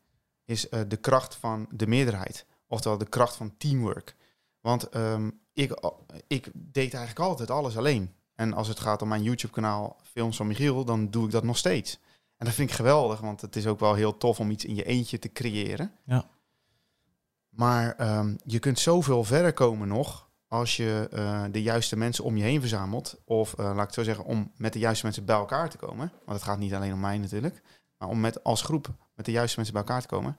S2: is de kracht van de meerderheid. Oftewel de kracht van teamwork. Want ehm, ik, ik deed eigenlijk altijd alles alleen. En als het gaat om mijn YouTube-kanaal Films van Michiel, dan doe ik dat nog steeds. En dat vind ik geweldig, want het is ook wel heel tof om iets in je eentje te creëren.
S1: Ja.
S2: Maar ehm, je kunt zoveel verder komen nog als je eh, de juiste mensen om je heen verzamelt. Of eh, laat ik het zo zeggen, om met de juiste mensen bij elkaar te komen. Want het gaat niet alleen om mij natuurlijk. Maar om met, als groep met de juiste mensen bij elkaar te komen.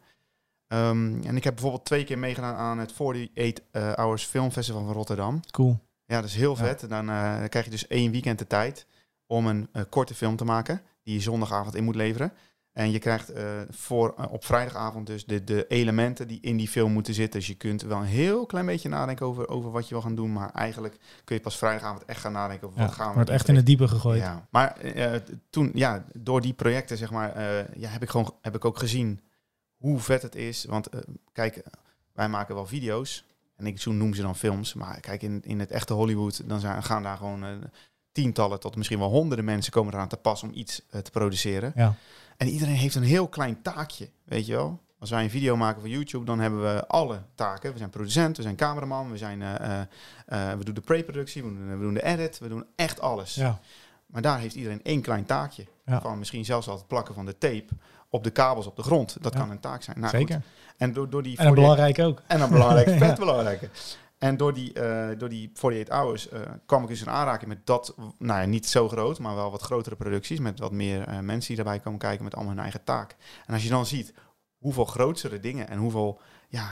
S2: Ehm, en ik heb bijvoorbeeld twee keer meegedaan aan het 48 eh, Hours Film Festival van Rotterdam.
S1: Cool.
S2: Ja, dat is heel
S1: Ja.
S2: vet. Dan, eh, dan krijg je dus één weekend de tijd om een eh, korte film te maken. Die je zondagavond in moet leveren. En je krijgt voor, op vrijdagavond dus de, de elementen die in die film moeten zitten. Dus je kunt wel een heel klein beetje nadenken over, over wat je wil gaan doen. Maar eigenlijk kun je pas vrijdagavond echt gaan nadenken over
S1: Ja,
S2: wat gaan we
S1: wordt echt in het diepe gegooid.
S2: Ja, maar toen, ja, door die projecten, zeg maar, ja, heb ik gewoon heb ik ook gezien hoe vet het is. Want eh, kijk, wij maken wel video's en ik zo noem ze dan films. Maar kijk, in, in het echte Hollywood, dan zijn, gaan daar gewoon eh, tientallen tot misschien wel honderden mensen komen eraan te pas om iets eh, te produceren.
S1: Ja.
S2: En iedereen heeft een heel klein taakje, weet je wel. Als wij een video maken voor YouTube, dan hebben we alle taken. We zijn producent, we zijn cameraman, we, zijn, we doen de pre-productie, we doen, we doen de edit, we doen echt alles.
S1: Ja.
S2: Maar daar heeft iedereen één klein taakje.
S1: Ja.
S2: Van misschien zelfs al het plakken van de tape op de kabels op de grond. Dat
S1: Ja.
S2: kan een taak zijn. Nou,
S1: Zeker.
S2: goed. En door, door die
S1: En een
S2: 48
S1: belangrijk ook.
S2: en een belangrijke,
S1: Ja.
S2: vet belangrijke. En door die, eh, door die 48 hours eh, kwam ik dus in aanraking met dat, nou ja, niet zo groot, maar wel wat grotere producties. Met wat meer eh, mensen die daarbij komen kijken met allemaal hun eigen taak. En als je dan ziet hoeveel grotere dingen en hoeveel, ja,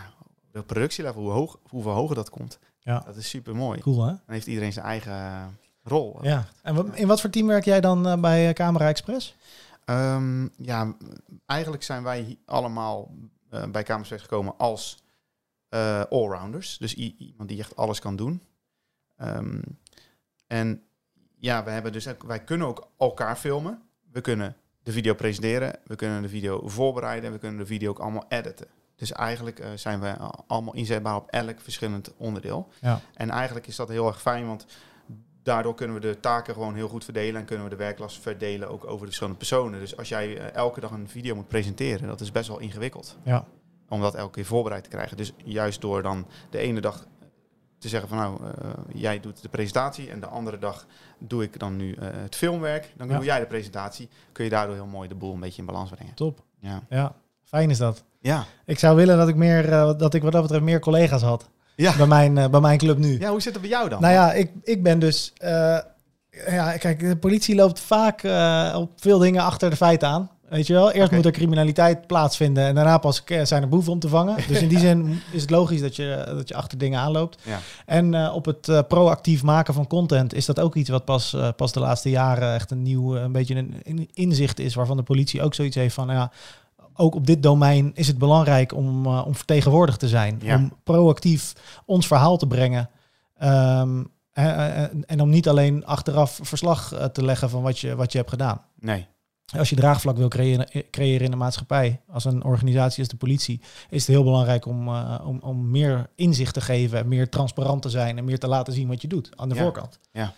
S2: de productielevel, hoe hoog, hoeveel hoger dat komt.
S1: Ja.
S2: Dat is super mooi.
S1: Cool, hè?
S2: Dan heeft iedereen zijn eigen rol.
S1: Ja. En in wat voor team werk jij dan eh, bij eh, Camera Express?
S2: Ehm, ja, eigenlijk zijn wij allemaal eh, bij Kamersweg gekomen als eh, allrounders. Dus iemand die echt alles kan doen. Ehm, en ja, we hebben dus, ook- wij kunnen ook elkaar filmen. We kunnen de video presenteren. We kunnen de video voorbereiden. We kunnen de video ook allemaal editen. Dus eigenlijk eh, zijn we allemaal inzetbaar op elk verschillend onderdeel.
S1: Ja.
S2: En eigenlijk is dat heel erg fijn, want daardoor kunnen we de taken gewoon heel goed verdelen en kunnen we de werklast verdelen ook over de verschillende personen. Dus als jij eh, elke dag een video moet presenteren, dat is best wel ingewikkeld
S1: Ja.
S2: om dat elke keer voorbereid te krijgen. Dus juist door dan de ene dag te zeggen van nou, eh, jij doet de presentatie en de andere dag doe ik dan nu eh, het filmwerk, dan
S1: Ja.
S2: doe jij de presentatie, kun je daardoor heel mooi de boel een beetje in balans brengen.
S1: Top.
S2: Ja.
S1: Ja. Fijn is dat.
S2: Ja.
S1: Ik zou willen dat ik, meer, eh, dat ik wat dat betreft meer collega's had.
S2: Ja.
S1: Bij, mijn, eh, bij mijn club nu.
S2: Ja, hoe zit het bij jou dan?
S1: Nou ja, ik, ik ben dus. eh, ja, kijk, de politie loopt vaak eh, op veel dingen achter de feiten aan. Weet je wel? Eerst moet er criminaliteit plaatsvinden en daarna pas zijn er boeven om te vangen. Dus in die zin is het logisch dat je, dat je achter dingen aanloopt.
S2: Ja.
S1: En op het proactief maken van content is dat ook iets wat pas, pas de laatste jaren echt een nieuw, een beetje een, inzicht is. Waarvan de politie ook zoiets heeft van, ja, ook op dit domein is het belangrijk om, eh, om vertegenwoordigd te zijn.
S2: Ja.
S1: Om proactief ons verhaal te brengen. Ehm, eh, eh, en om niet alleen achteraf verslag te leggen van wat je, wat je hebt gedaan.
S2: Nee.
S1: Als je draagvlak wil creëren, creëren in de maatschappij, als een organisatie als de politie, is het heel belangrijk om, om, om meer inzicht te geven, en meer transparant te zijn en meer te laten zien wat je doet aan de
S2: Ja.
S1: voorkant.
S2: Ja.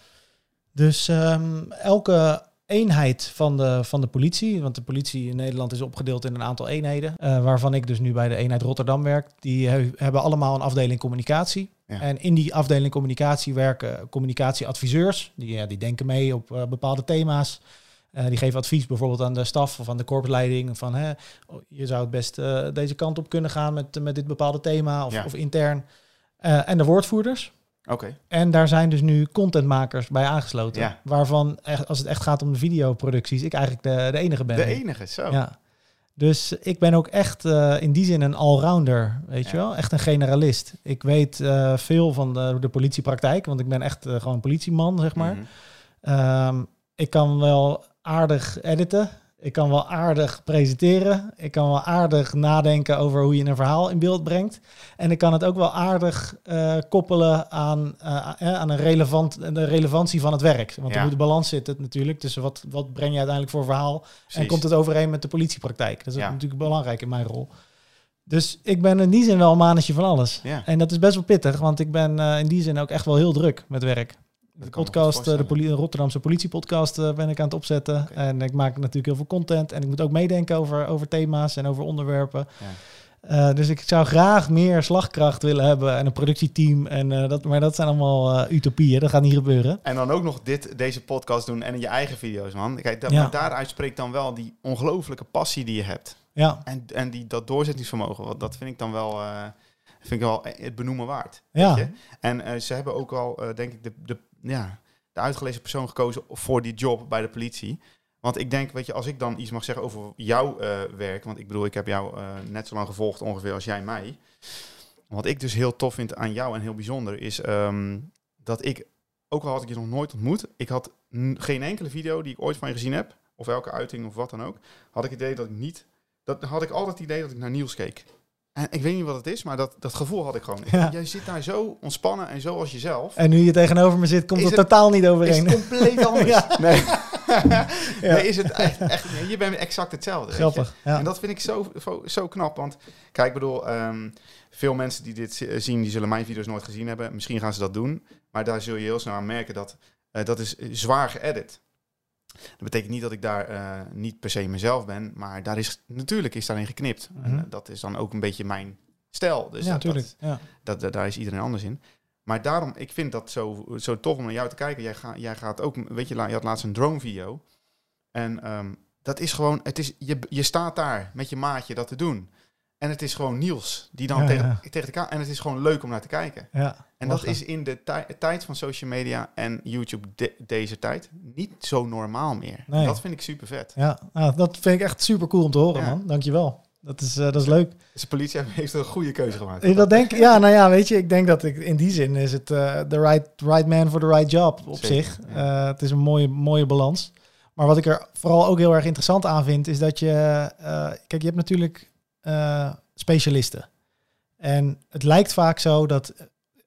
S1: Dus ehm, elke eenheid van de, van de politie, want de politie in Nederland is opgedeeld in een aantal eenheden, eh, waarvan ik dus nu bij de eenheid Rotterdam werk, die he- hebben allemaal een afdeling communicatie.
S2: Ja.
S1: En in die afdeling communicatie werken communicatieadviseurs, die, ja, die denken mee op eh, bepaalde thema's. Eh, die geven advies bijvoorbeeld aan de staf of aan de korpsleiding van hè, oh, je zou het best deze kant op kunnen gaan met, met dit bepaalde thema of,
S2: Ja.
S1: of intern. En de woordvoerders.
S2: Oké.
S1: En daar zijn dus nu contentmakers bij aangesloten.
S2: Ja.
S1: Waarvan, echt, als het echt gaat om de videoproducties, ik eigenlijk de, de enige ben.
S2: De enige, zo.
S1: Ja. Dus ik ben ook echt eh, in die zin een allrounder, weet je wel? Echt een generalist. Ik weet eh, veel van de, de politiepraktijk, want ik ben echt eh, gewoon politieman, zeg maar.
S2: Mhm.
S1: Ehm, ik kan wel aardig editen. Ik kan wel aardig presenteren. Ik kan wel aardig nadenken over hoe je een verhaal in beeld brengt. En ik kan het ook wel aardig eh, koppelen aan, eh, aan een relevant, de relevantie van het werk. Want
S2: Ja.
S1: er moet een balans zitten natuurlijk tussen wat, wat breng je uiteindelijk voor verhaal en komt het overeen met de politiepraktijk. Dat is
S2: Ja.
S1: natuurlijk belangrijk in mijn rol. Dus ik ben in die zin wel een mannetje van alles.
S2: Ja.
S1: En dat is best wel pittig, want ik ben eh, in die zin ook echt wel heel druk met werk. De podcast, eh, de, poli- Rotterdamse politiepodcast eh, ben ik aan het opzetten. En ik maak natuurlijk heel veel content. En ik moet ook meedenken over, over thema's en over onderwerpen.
S2: Ja.
S1: Eh, dus ik zou graag meer slagkracht willen hebben en een productieteam. En, dat, maar dat zijn allemaal utopieën, dat gaat niet gebeuren.
S2: En dan ook nog dit, deze podcast doen en je eigen video's, man. Kijk, dat,
S1: Ja.
S2: maar daaruit spreekt dan wel die ongelofelijke passie die je hebt.
S1: Ja,
S2: En, en die, dat doorzettingsvermogen, wat- dat vind ik dan wel, vind ik wel het benoemen waard.
S1: Ja.
S2: Weet je? En ze hebben ook al, denk ik, de, de, ja, de uitgelezen persoon gekozen voor die job bij de politie. Want ik denk, weet je, als ik dan iets mag zeggen over jouw eh, werk, want ik bedoel, ik heb jou eh, net zo lang gevolgd ongeveer als jij mij. Wat ik dus heel tof vind aan jou en heel bijzonder is ehm, dat ik, ook al had ik je nog nooit ontmoet, ik had geen enkele video die ik ooit van je gezien heb, of elke uiting of wat dan ook, had ik het idee dat ik niet, dat had ik altijd het idee dat ik naar Niels keek. En ik weet niet wat het is, maar dat, dat gevoel had ik gewoon.
S1: Ja.
S2: Jij zit daar zo ontspannen en zo als jezelf.
S1: en nu je tegenover me zit, komt
S2: Is
S1: het
S2: het-
S1: totaal niet
S2: Is
S1: overeen.
S2: het compleet anders?
S1: Ja.
S2: Nee.
S1: Ja.
S2: nee, is het echt, echt nee, je bent exact hetzelfde. weet je.
S1: Grappig. Ja.
S2: En dat vind ik zo, zo, knap. Want kijk, ik bedoel, ehm, veel mensen die dit zi- zien, die zullen mijn video's nooit gezien hebben. Misschien gaan ze dat doen. Maar daar zul je heel snel aan merken dat eh, dat is zwaar geëdit. Dat betekent niet dat ik daar eh, niet per se mezelf ben. Maar daar is, natuurlijk is daarin geknipt. En,
S1: Mhm.
S2: eh, dat is dan ook een beetje mijn stijl. Dus
S1: ja,
S2: dat,
S1: natuurlijk.
S2: dat,
S1: Ja.
S2: dat, dat- daar is iedereen anders in. Maar daarom, ik vind dat zo, zo tof om naar jou te kijken. Jij, ga, jij gaat ook, weet je, je had laatst een drone video. En ehm, dat is gewoon, het is, je, je staat daar met je maatje dat te doen. En het is gewoon Niels, die dan
S1: Ja,
S2: tegen,
S1: ja.
S2: tegen de. En het is gewoon leuk om naar te kijken.
S1: Ja.
S2: En dat is in de tij- tijd van social media en YouTube de- deze tijd niet zo normaal meer.
S1: Nee.
S2: Dat vind ik super vet.
S1: Ja, nou, dat vind ik echt super cool om te horen, man. Dankjewel. Dat is, eh, dat is leuk.
S2: Dus de politie heeft een goede keuze gemaakt.
S1: Ik dat denk, ja, nou ja, weet je, ik denk dat ik in die zin is het eh the right, right man for the right job op
S2: Zeker,
S1: zich. Eh, het is een mooie, mooie balans. Maar wat ik er vooral ook heel erg interessant aan vind, is dat je, eh, kijk, je hebt natuurlijk eh, specialisten. En het lijkt vaak zo dat,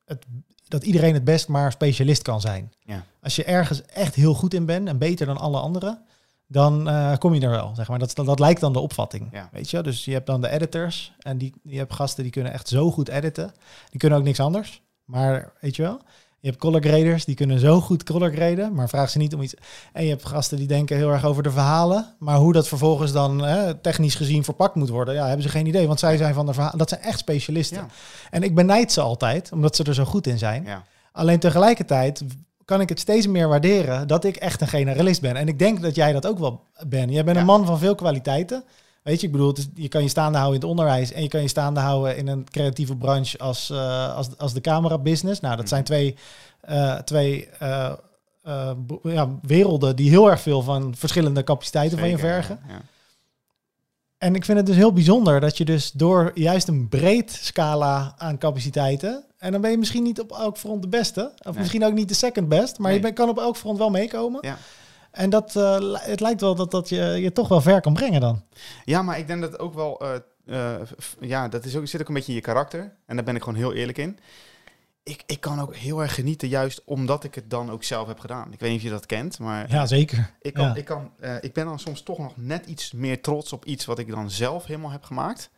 S1: het, dat iedereen het best maar specialist kan zijn.
S2: Ja.
S1: Als je ergens echt heel goed in bent en beter dan alle anderen, dan eh, kom je er wel. Zeg maar. dat, dat, dat lijkt dan de opvatting.
S2: Ja.
S1: Weet je? Dus je hebt dan de editors en die, je hebt gasten die kunnen echt zo goed editen. Die kunnen ook niks anders. Maar weet je wel, je hebt color graders die kunnen zo goed color graden, maar vraag ze niet om iets. En je hebt gasten die denken heel erg over de verhalen, maar hoe dat vervolgens dan hè, technisch gezien verpakt moet worden, ja, hebben ze geen idee, want zij zijn van de verhalen. Dat zijn echt specialisten.
S2: Ja.
S1: En ik benijd ze altijd, omdat ze er zo goed in zijn.
S2: Ja.
S1: Alleen tegelijkertijd kan ik het steeds meer waarderen dat ik echt een generalist ben. En ik denk dat jij dat ook wel bent. Jij bent
S2: Ja.
S1: een man van veel kwaliteiten. Weet je, ik bedoel, is- je kan je staande houden in het onderwijs en je kan je staande houden in een creatieve branche als, eh, als, als de camera business. Nou, dat zijn
S2: Mhm.
S1: twee, eh, twee eh, ja, werelden die heel erg veel van verschillende capaciteiten van je vergen.
S2: ja, ja.
S1: En ik vind het dus heel bijzonder dat je dus door juist een breed scala aan capaciteiten. En dan ben je misschien niet op elk front de beste. Of
S2: Nee.
S1: misschien ook niet de second best. Maar je ben, kan op elk front wel meekomen.
S2: Ja.
S1: En dat, eh, het lijkt wel dat dat je, je toch wel ver kan brengen dan.
S2: Ja, maar ik denk dat ook wel, eh, eh, ja, dat is ook, zit ook een beetje in je karakter. En daar ben ik gewoon heel eerlijk in. Ik, ik kan ook heel erg genieten, juist omdat ik het dan ook zelf heb gedaan. Ik weet niet of je dat kent, maar
S1: Ja, zeker.
S2: ik, kan,
S1: ja.
S2: ik, kan, ik ben dan soms toch nog net iets meer trots op iets wat ik dan zelf helemaal heb gemaakt.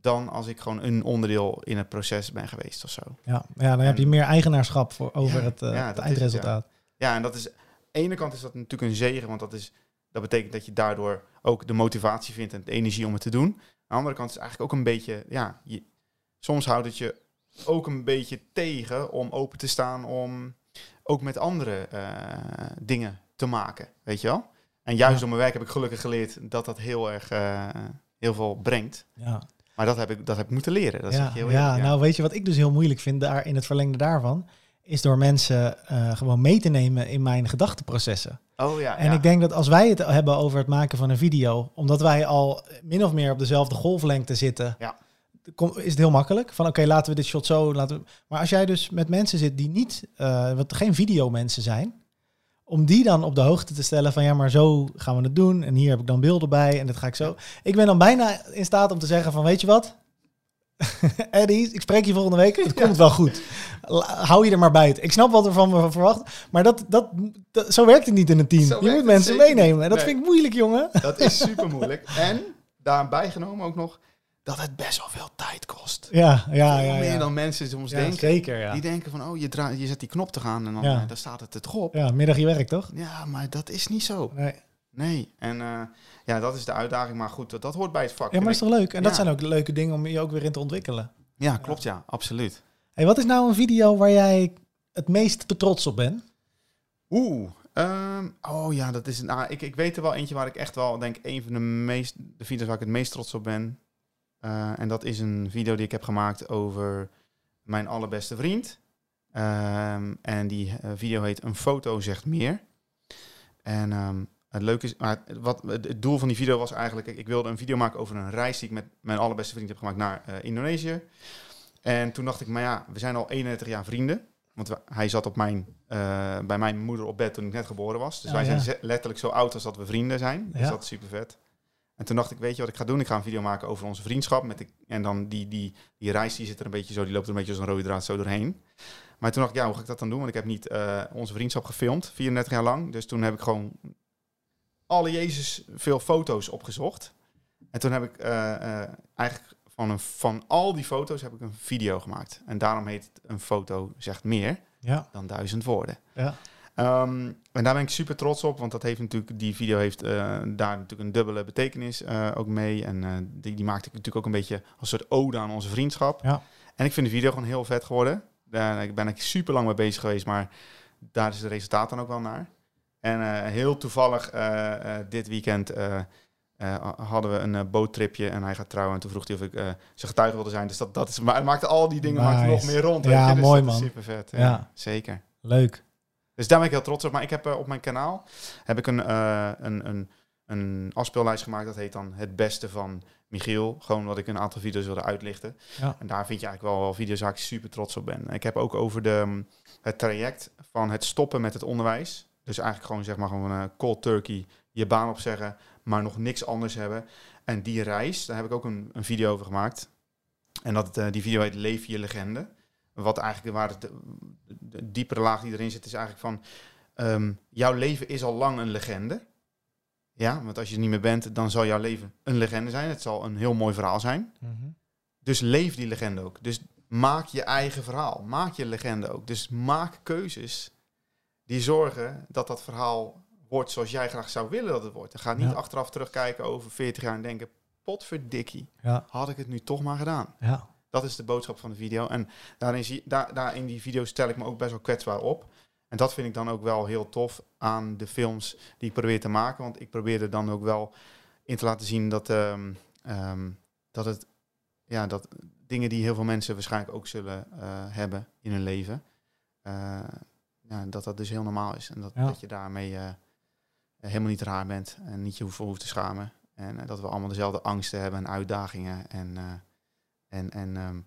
S2: Dan als ik gewoon een onderdeel in het proces ben geweest of zo.
S1: Ja, ja, dan heb je meer eigenaarschap voor, over
S2: Ja,
S1: het,
S2: ja,
S1: het eindresultaat.
S2: Ja, en dat is, ene kant is dat natuurlijk een zegen, want dat, is, dat betekent dat je daardoor ook de motivatie vindt en de energie om het te doen. Aan de andere kant is het eigenlijk ook een beetje, ja, je, soms houdt het je ook een beetje tegen om open te staan om ook met andere eh, dingen te maken, weet je wel? En juist
S1: Ja.
S2: door mijn werk heb ik gelukkig geleerd dat dat heel erg eh, heel veel brengt.
S1: Ja.
S2: Maar dat heb ik, dat heb ik moeten leren. Dat
S1: ja,
S2: heel
S1: ja, nou weet je wat ik dus heel moeilijk vind daar in het verlengde daarvan, is door mensen eh, gewoon mee te nemen in mijn gedachteprocessen.
S2: Oh ja,
S1: En
S2: ja.
S1: ik denk dat als wij het hebben over het maken van een video, omdat wij al min of meer op dezelfde golflengte zitten,
S2: Ja.
S1: kom- is het heel makkelijk. Van oké, laten we dit shot zo. Laten we... Maar als jij dus met mensen zit die niet, eh, wat geen videomensen zijn, om die dan op de hoogte te stellen van ja, maar zo gaan we het doen. En hier heb ik dan beelden bij en dat ga ik zo. Ik ben dan bijna in staat om te zeggen van weet je wat? Eddie, ik spreek je volgende week. Het komt wel goed. Hou je er maar bij. het. Ik snap wat er van me verwacht. Maar dat, dat, dat- zo werkt het niet in een team.
S2: Zo
S1: je moet
S2: het
S1: mensen meenemen. En dat vind ik moeilijk, jongen.
S2: Dat is super moeilijk. En daarbij genomen ook nog dat het best wel veel tijd kost.
S1: Ja, ja, ja.
S2: meer dan mensen soms
S1: Ja,
S2: denken.
S1: zeker, ja.
S2: Die denken van, oh, je, draait, je zet die knop te gaan en dan,
S1: Ja.
S2: eh, dan staat het toch op.
S1: Ja, middagje werk, toch?
S2: Ja, maar dat is niet zo.
S1: Nee.
S2: Nee. En eh, ja, dat is de uitdaging. Maar goed, dat, dat hoort bij het vak.
S1: Ja, maar is toch leuk? En dat zijn ook leuke dingen om je ook weer in te ontwikkelen.
S2: ik. Ja, klopt ja. Absoluut.
S1: Hey, wat is nou een video waar jij het meest trots op bent?
S2: Oeh. ehm, oh ja, dat is... Nou, ik, ik weet er wel eentje waar ik echt wel denk... een van de meest... De video's waar ik het meest trots op ben. Eh, en dat is een video die ik heb gemaakt over mijn allerbeste vriend. Ehm, en die eh, video heet Een foto zegt meer. En ehm, het leuke is, maar wat, het doel van die video was eigenlijk, ik, wilde een video maken over een reis die ik met mijn allerbeste vriend heb gemaakt naar eh, Indonesië. En toen dacht ik, maar ja, we zijn al 31 jaar vrienden. Want we- hij zat op mijn, eh, bij mijn moeder op bed toen ik net geboren was. Dus
S1: Oh,
S2: wij
S1: ja.
S2: zijn letterlijk zo oud als dat we vrienden zijn. Dus
S1: Ja.
S2: dat is super vet. En toen dacht ik, weet je wat ik ga doen? Ik ga een video maken over onze vriendschap. Met de, en dan die, die, die reis die zit er een beetje zo, die loopt er een beetje als een rode draad zo doorheen. Maar toen dacht ik, ja, hoe ga ik dat dan doen? Want ik heb niet eh, onze vriendschap gefilmd, 34 jaar lang. Dus toen heb ik gewoon alle Jezus veel foto's opgezocht. En toen heb ik eh, eh, eigenlijk van, een, van al die foto's heb ik een video gemaakt. En daarom heet het een foto zegt meer
S1: Ja,
S2: dan duizend woorden.
S1: ja.
S2: Ehm, en daar ben ik super trots op, want dat heeft natuurlijk, die video heeft eh, daar natuurlijk een dubbele betekenis ook mee. En die, die maakte ik natuurlijk ook een beetje als soort ode aan onze vriendschap.
S1: Ja.
S2: En ik vind de video gewoon heel vet geworden. Daar ben ik super lang mee bezig geweest, maar daar is het resultaat dan ook wel naar. En eh, heel toevallig eh, eh, dit weekend hadden we een boottripje en hij gaat trouwen. En toen vroeg hij of ik zijn getuige wilde zijn. Dus dat, dat is, maar het maakte al die dingen maakte nog meer rond.
S1: Ja?
S2: Dus
S1: mooi, man.
S2: Super vet.
S1: Ja.
S2: Zeker.
S1: Leuk.
S2: Dus daar ben ik heel trots op. Maar ik heb op mijn kanaal heb ik een, een, een, een afspeellijst gemaakt. Dat heet dan Het Beste van Michiel. Gewoon wat ik een aantal video's wilde uitlichten.
S1: Ja.
S2: En daar vind je eigenlijk wel, wel video's waar ik super trots op ben. Ik heb ook over de, mm, het traject van het stoppen met het onderwijs. Dus eigenlijk gewoon zeg maar gewoon uh, cold turkey, je baan opzeggen, maar nog niks anders hebben. En die reis, daar heb ik ook een, een video over gemaakt. En dat, eh, die video heet Leef je legende. Wat eigenlijk waar het, de, de diepere laag die erin zit, is eigenlijk van... ehm, jouw leven is al lang een legende. Ja, want als je er niet meer bent, dan zal jouw leven een legende zijn. Het zal een heel mooi verhaal zijn.
S1: Mhm.
S2: Dus leef die legende ook. Dus maak je eigen verhaal. Maak je legende ook. Dus maak keuzes die zorgen dat dat verhaal wordt zoals jij graag zou willen dat het wordt. En ga niet
S1: Ja.
S2: achteraf terugkijken over 40 jaar en denken... potverdikkie,
S1: Ja,
S2: had ik het nu toch maar gedaan.
S1: ja.
S2: Dat is de boodschap van de video. En daarin, zie, daar, daar in die video stel ik me ook best wel kwetsbaar op. En dat vind ik dan ook wel heel tof aan de films die ik probeer te maken. Want ik probeer er dan ook wel in te laten zien dat, ehm, ehm, dat het ja, dat dingen die heel veel mensen waarschijnlijk ook zullen eh, hebben in hun leven. eh, ja, dat dat dus heel normaal is. En dat,
S1: Ja.
S2: dat je daarmee eh, helemaal niet raar bent en niet je hoeft, hoeft te schamen. En eh, dat we allemaal dezelfde angsten hebben en uitdagingen en, eh, en, en, ehm,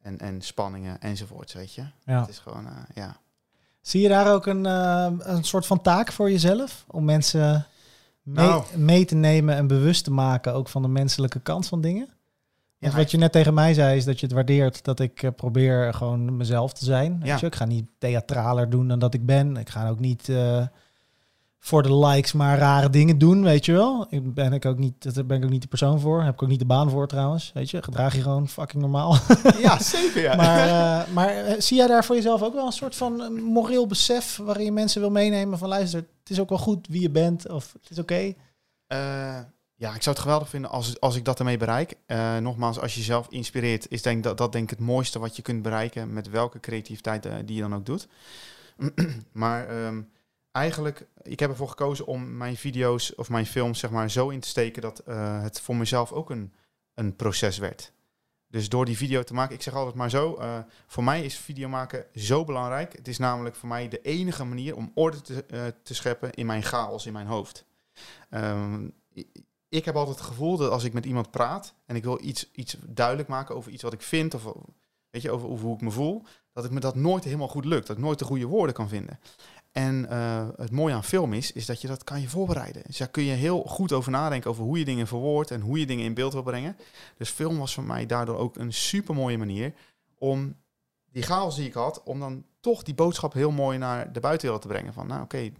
S2: en, en spanningen enzovoorts, weet je.
S1: Ja.
S2: Het is gewoon, eh, ja.
S1: Zie je daar ook een, eh, een soort van taak voor jezelf? Om mensen mee,
S2: Nou.
S1: mee te nemen en bewust te maken ook van de menselijke kant van dingen? Want wat je net tegen mij zei, is dat je het waardeert dat ik eh, probeer gewoon mezelf te zijn.
S2: Ja.
S1: je? Ik ga niet theatraler doen dan dat ik ben. Ik ga ook niet eh, voor de likes maar rare dingen doen, weet je wel. Ik ben ik ook niet, daar ben ik ook niet de persoon voor. Heb ik ook niet de baan voor trouwens, weet je. Gedraag je gewoon fucking normaal.
S2: ja, zeker ja.
S1: Maar, eh, maar zie jij daar voor jezelf ook wel een soort van moreel besef waarin je mensen wil meenemen van luister, het is ook wel goed wie je bent of het is oké.
S2: Ja, ik zou het geweldig vinden als, als ik dat ermee bereik. Eh, nogmaals, als je jezelf inspireert, is denk dat, dat denk ik het mooiste wat je kunt bereiken met welke creativiteit eh, die je dan ook doet. maar ehm, eigenlijk, ik heb ervoor gekozen om mijn video's of mijn films zeg maar zo in te steken dat eh, het voor mezelf ook een, een proces werd. Dus door die video te maken, ik zeg altijd maar zo, voor mij is video maken zo belangrijk. Het is namelijk voor mij de enige manier om orde te, te scheppen in mijn chaos, in mijn hoofd. I- ik heb altijd het gevoel dat als ik met iemand praat en ik wil iets, iets duidelijk maken over iets wat ik vind of weet je, over, hoe ik me voel, dat ik me dat nooit helemaal goed lukt, dat ik nooit de goede woorden kan vinden. En eh, het mooie aan film is, is dat je dat kan je voorbereiden. Dus daar kun je heel goed over nadenken over hoe je dingen verwoordt en hoe je dingen in beeld wil brengen. Dus film was voor mij daardoor ook een super mooie manier om die chaos die ik had, om dan toch die boodschap heel mooi naar de buitenwereld te brengen. Van nou oké,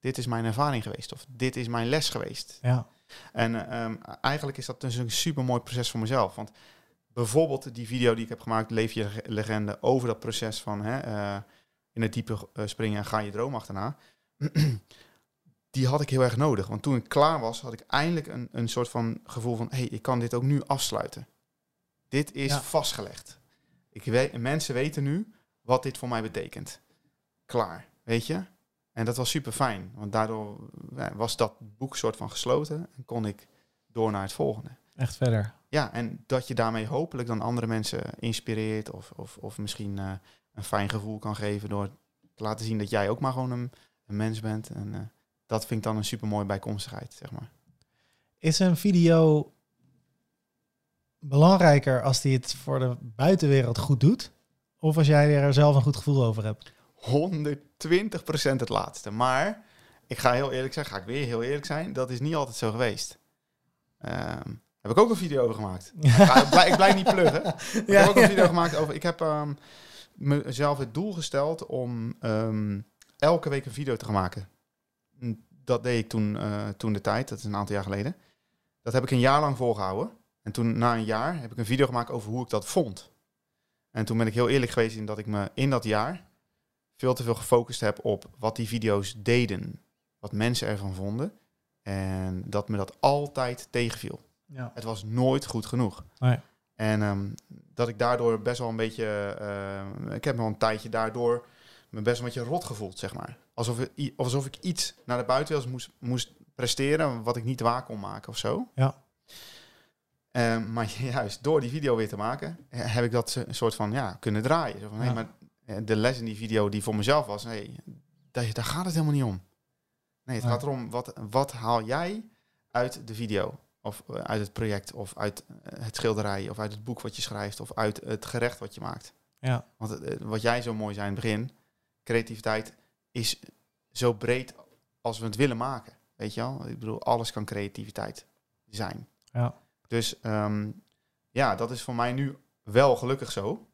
S2: dit is mijn ervaring geweest of dit is mijn les geweest.
S1: Ja.
S2: En eh, ehm, eigenlijk is dat dus een super mooi proces voor mezelf. Want bijvoorbeeld die video die ik heb gemaakt, Leef je legende, over dat proces van hè, eh, in het diepe eh, springen en ga je droom achterna. die had ik heel erg nodig. Want toen ik klaar was, had ik eindelijk een, een soort van gevoel van... hé, hey, ik kan dit ook nu afsluiten. Dit is
S1: Ja.
S2: vastgelegd. Ik weet, mensen weten nu wat dit voor mij betekent. Klaar, weet je? En dat was super fijn. Want daardoor was dat boek soort van gesloten. En kon ik door naar het volgende.
S1: Echt verder.
S2: Ja, en dat je daarmee hopelijk dan andere mensen inspireert. Of, of, of misschien eh, een fijn gevoel kan geven door te laten zien dat jij ook maar gewoon een, een mens bent. En eh, dat vind ik dan een super mooie bijkomstigheid, zeg maar.
S1: Is een video belangrijker als die het voor de buitenwereld goed doet? Of als jij er zelf een goed gevoel over hebt?
S2: 120% het laatste. Maar ik ga heel eerlijk zijn, ga ik weer heel eerlijk zijn, dat is niet altijd zo geweest. Ehm, heb ik ook een video over gemaakt. Ik, blijf, ik blijf niet pluggen. Ik heb ook een video gemaakt over. Ik heb ehm, mezelf het doel gesteld om ehm, elke week een video te gaan maken. Dat deed ik toen, eh, toen de tijd, dat is een aantal jaar geleden. Dat heb ik een jaar lang volgehouden. En toen, na een jaar, heb ik een video gemaakt over hoe ik dat vond. En toen ben ik heel eerlijk geweest in dat ik me in dat jaar veel te veel gefocust heb op wat die video's deden. Wat mensen ervan vonden. En dat me dat altijd tegenviel.
S1: Ja.
S2: Het was nooit goed genoeg.
S1: Nee.
S2: En ehm, dat ik daardoor best wel een beetje... eh, ik heb me al een tijdje daardoor me best wel een beetje rot gevoeld, zeg maar. Alsof, ik alsof ik iets naar de buitenwereld moest, moest presteren... wat ik niet waar kon maken of zo.
S1: Ja.
S2: Ehm, maar juist door die video weer te maken... heb ik dat soort van ja, kunnen draaien. Zo van, hey,
S1: Ja.
S2: maar de les in die video die voor mezelf was... Hey, daar, daar gaat het helemaal niet om. Nee, het
S1: Nee.
S2: gaat erom, wat, wat haal jij uit de video? Of eh, uit het project, of uit eh, het schilderij, of uit het boek wat je schrijft, of uit het gerecht wat je maakt.
S1: Ja.
S2: Want eh, wat jij zo mooi zei in het begin, creativiteit is zo breed als we het willen maken. Weet je wel? Ik bedoel, alles kan creativiteit zijn.
S1: Ja.
S2: Dus ehm, ja, dat is voor mij nu wel gelukkig zo.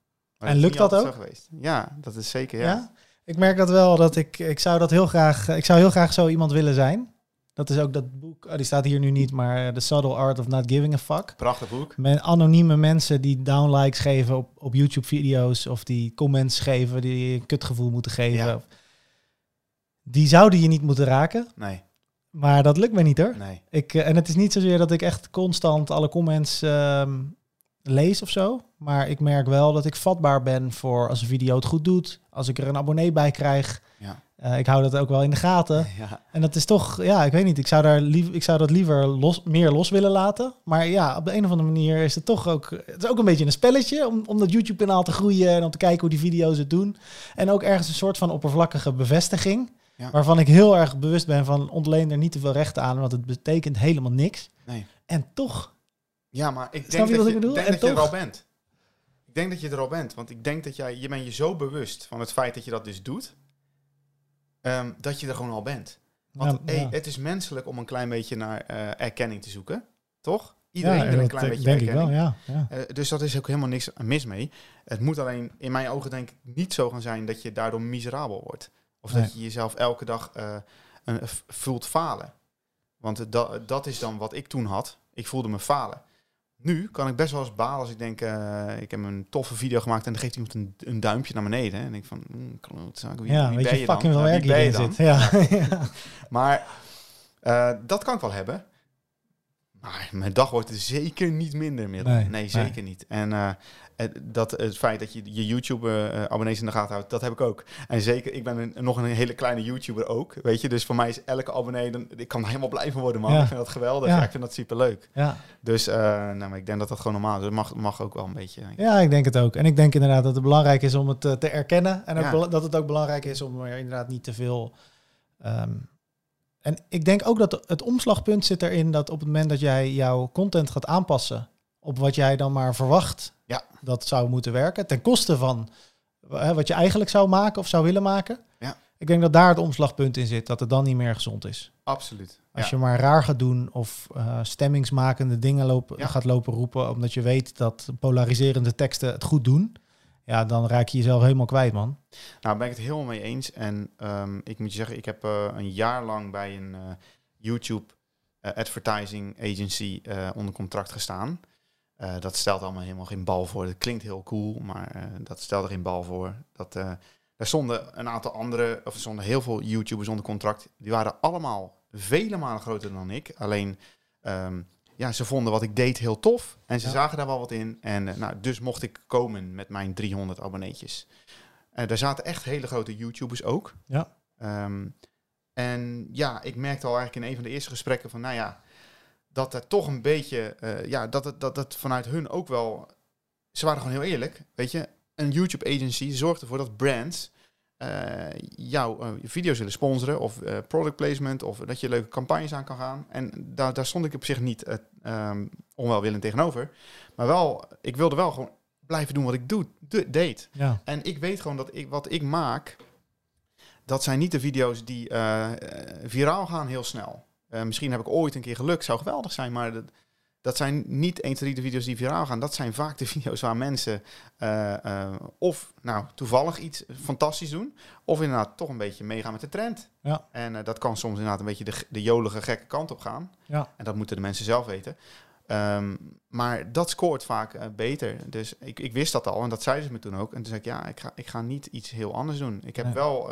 S1: En lukt dat ook?
S2: Ja, dat is zeker. Ja.
S1: Ja? Ik merk dat wel, dat ik, ik zou dat heel graag, ik zou heel graag zo iemand willen zijn. Dat is ook dat boek, oh, die staat hier nu niet, maar eh, The Subtle Art of Not Giving a Fuck.
S2: Prachtig boek.
S1: Met anonieme mensen die downlikes geven op, op YouTube-video's of die comments geven die je een kutgevoel moeten geven.
S2: Ja.
S1: Die zouden je niet moeten raken,
S2: Nee,
S1: maar dat lukt me niet hoor.
S2: nee.
S1: Ik, eh, en het is niet zozeer dat ik echt constant alle comments ehm, lees of zo. Maar ik merk wel dat ik vatbaar ben voor als een video het goed doet. Als ik er een abonnee bij krijg.
S2: Ja.
S1: Eh, ik hou dat ook wel in de gaten.
S2: Ja,
S1: En dat is toch, ja, ik weet niet. Ik zou, daar lief, ik zou dat liever los, meer los willen laten. Maar ja, op de een of andere manier is het toch ook... Het is ook een beetje een spelletje om, om dat YouTube-kanaal te groeien... en om te kijken hoe die video's het doen. En ook ergens een soort van oppervlakkige bevestiging...
S2: Ja.
S1: waarvan ik heel erg bewust ben van ontleen er niet te veel rechten aan... want het betekent helemaal niks.
S2: nee.
S1: En toch,
S2: Ja, maar ik denk
S1: je
S2: dat je,
S1: ik
S2: denk
S1: En
S2: dat je er al bent. Ik denk dat je er al bent. Want ik denk dat jij, je bent je zo bewust van het feit dat je dat dus doet, ehm, dat je er gewoon al bent. Want
S1: Ja,
S2: hey,
S1: ja.
S2: het is menselijk om een klein beetje naar eh, erkenning te zoeken, toch?
S1: ja,
S2: Iedereen wil een klein beetje
S1: denk ik
S2: erkenning.
S1: wel, ja. ja.
S2: Eh, dus dat is ook helemaal niks mis mee. Het moet alleen in mijn ogen denk ik niet zo gaan zijn dat je daardoor miserabel wordt. Of
S1: Nee.
S2: dat je jezelf elke dag eh, een- voelt falen. Want dat is dan wat ik toen had. Ik voelde me falen. Nu kan ik best wel eens balen als ik denk, eh, ik heb een toffe video gemaakt en dan geeft iemand een, een duimpje naar beneden. En ik van, mm, wie,
S1: ja,
S2: wie
S1: weet
S2: ben
S1: je, fucking werk hierin zit. Ja, ja.
S2: Maar eh, dat kan ik wel hebben. Maar mijn dag wordt er zeker niet minder meer.
S1: Nee,
S2: Nee,
S1: nee.
S2: zeker niet. En eh, dat, het feit dat je je YouTube-abonnees in de gaten houdt, dat heb ik ook. En zeker, ik ben een, nog een hele kleine YouTuber ook. Weet je, dus voor mij is elke abonnee, dan, ik kan helemaal blij van worden, man.
S1: Ja.
S2: Ik vind dat geweldig.
S1: Ja.
S2: Ja. ik vind dat superleuk.
S1: ja.
S2: Dus eh, nou, maar ik denk dat dat gewoon normaal is. Dat mag, mag ook wel een beetje.
S1: Ja, ik denk het ook. En ik denk inderdaad dat het belangrijk is om het eh, te erkennen. En ook dat het ook belangrijk is om er inderdaad niet te veel. ehm, en ik denk ook dat het omslagpunt zit erin dat op het moment dat jij jouw content gaat aanpassen op wat jij dan maar verwacht
S2: Ja.
S1: dat zou moeten werken, ten koste van eh, wat je eigenlijk zou maken of zou willen maken.
S2: Ja.
S1: Ik denk dat daar het omslagpunt in zit, dat het dan niet meer gezond is.
S2: Absoluut.
S1: Als
S2: ja.
S1: je maar raar gaat doen of eh, stemmingsmakende dingen lopen,
S2: Ja.
S1: gaat lopen roepen, omdat je weet dat polariserende teksten het goed doen, ja, dan raak je jezelf helemaal kwijt, man.
S2: Nou, ben ik het helemaal mee eens. En ehm, ik moet je zeggen, ik heb eh, een jaar lang bij een YouTube advertising agency onder contract gestaan. Eh, dat stelt allemaal helemaal geen bal voor. Dat klinkt heel cool, maar eh, dat stelde geen bal voor. Dat, daar stonden een aantal andere, of er stonden heel veel YouTubers onder contract. Die waren allemaal vele malen groter dan ik. Alleen, ehm, ja, ze vonden wat ik deed heel tof. En ze
S1: Ja.
S2: zagen daar wel wat in. En nou, dus mocht ik komen met mijn 300 abonneetjes. Daar zaten echt hele grote YouTubers ook.
S1: Ja.
S2: Ehm, en ja, ik merkte al eigenlijk in een van de eerste gesprekken van, nou ja, dat er toch een beetje, eh, ja, dat het, dat het vanuit hun ook wel, ze waren gewoon heel eerlijk, weet je. Een YouTube agency zorgt ervoor dat brands eh, jouw eh, video's willen sponsoren of product placement of dat je leuke campagnes aan kan gaan. En daar, daar stond ik op zich niet eh, ehm, onwelwillend tegenover. Maar wel, ik wilde wel gewoon blijven doen wat ik doe, de- deed.
S1: Ja,
S2: En ik weet gewoon dat ik, wat ik maak, dat zijn niet de video's die viraal gaan heel snel. Eh, misschien heb ik ooit een keer geluk, zou geweldig zijn, maar dat, dat zijn niet 1, 2, de video's die viraal gaan. Dat zijn vaak de video's waar mensen eh, eh, of nou toevallig iets fantastisch doen, of inderdaad toch een beetje meegaan met de trend.
S1: Ja.
S2: En dat kan soms inderdaad een beetje de, de jolige gekke kant op gaan.
S1: ja.
S2: En dat moeten de mensen zelf weten. Ehm, maar dat scoort vaak beter. Dus ik, ik wist dat al en dat zeiden ze me toen ook. En toen zei ik, ja, ik ga, ik ga niet iets heel anders doen. Ik heb
S1: Nee.
S2: wel